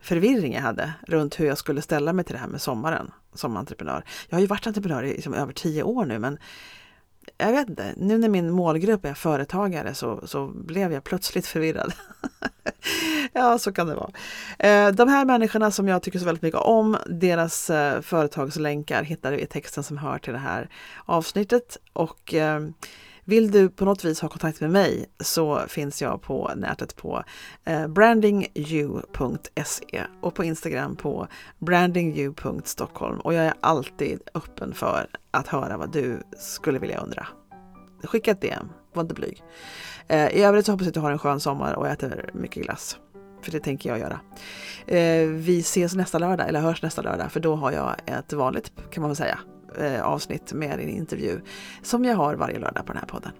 förvirring jag hade runt hur jag skulle ställa mig till det här med sommaren som entreprenör. Jag har ju varit entreprenör i liksom över tio år nu men jag vet inte, nu när min målgrupp är företagare så, så blev jag plötsligt förvirrad. ja, så kan det vara. Eh, de här människorna som jag tycker så väldigt mycket om, deras eh, företagslänkar hittar du i texten som hör till det här avsnittet. Och eh, vill du på något vis ha kontakt med mig så finns jag på nätet på eh, brandingyou.se och på Instagram på brandingyou.stockholm. Och jag är alltid öppen för att höra vad du skulle vilja undra. Skicka ett DM, var inte blyg. Eh, I övrigt så hoppas jag att du har en skön sommar och äter mycket glass. För det tänker jag göra. Eh, vi ses nästa lördag, eller hörs nästa lördag, för då har jag ett vanligt, kan man väl säga, eh, avsnitt med en intervju som jag har varje lördag på den här podden.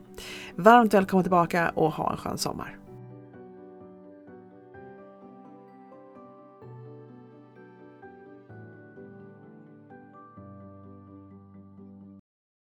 Varmt välkommen tillbaka och ha en skön sommar.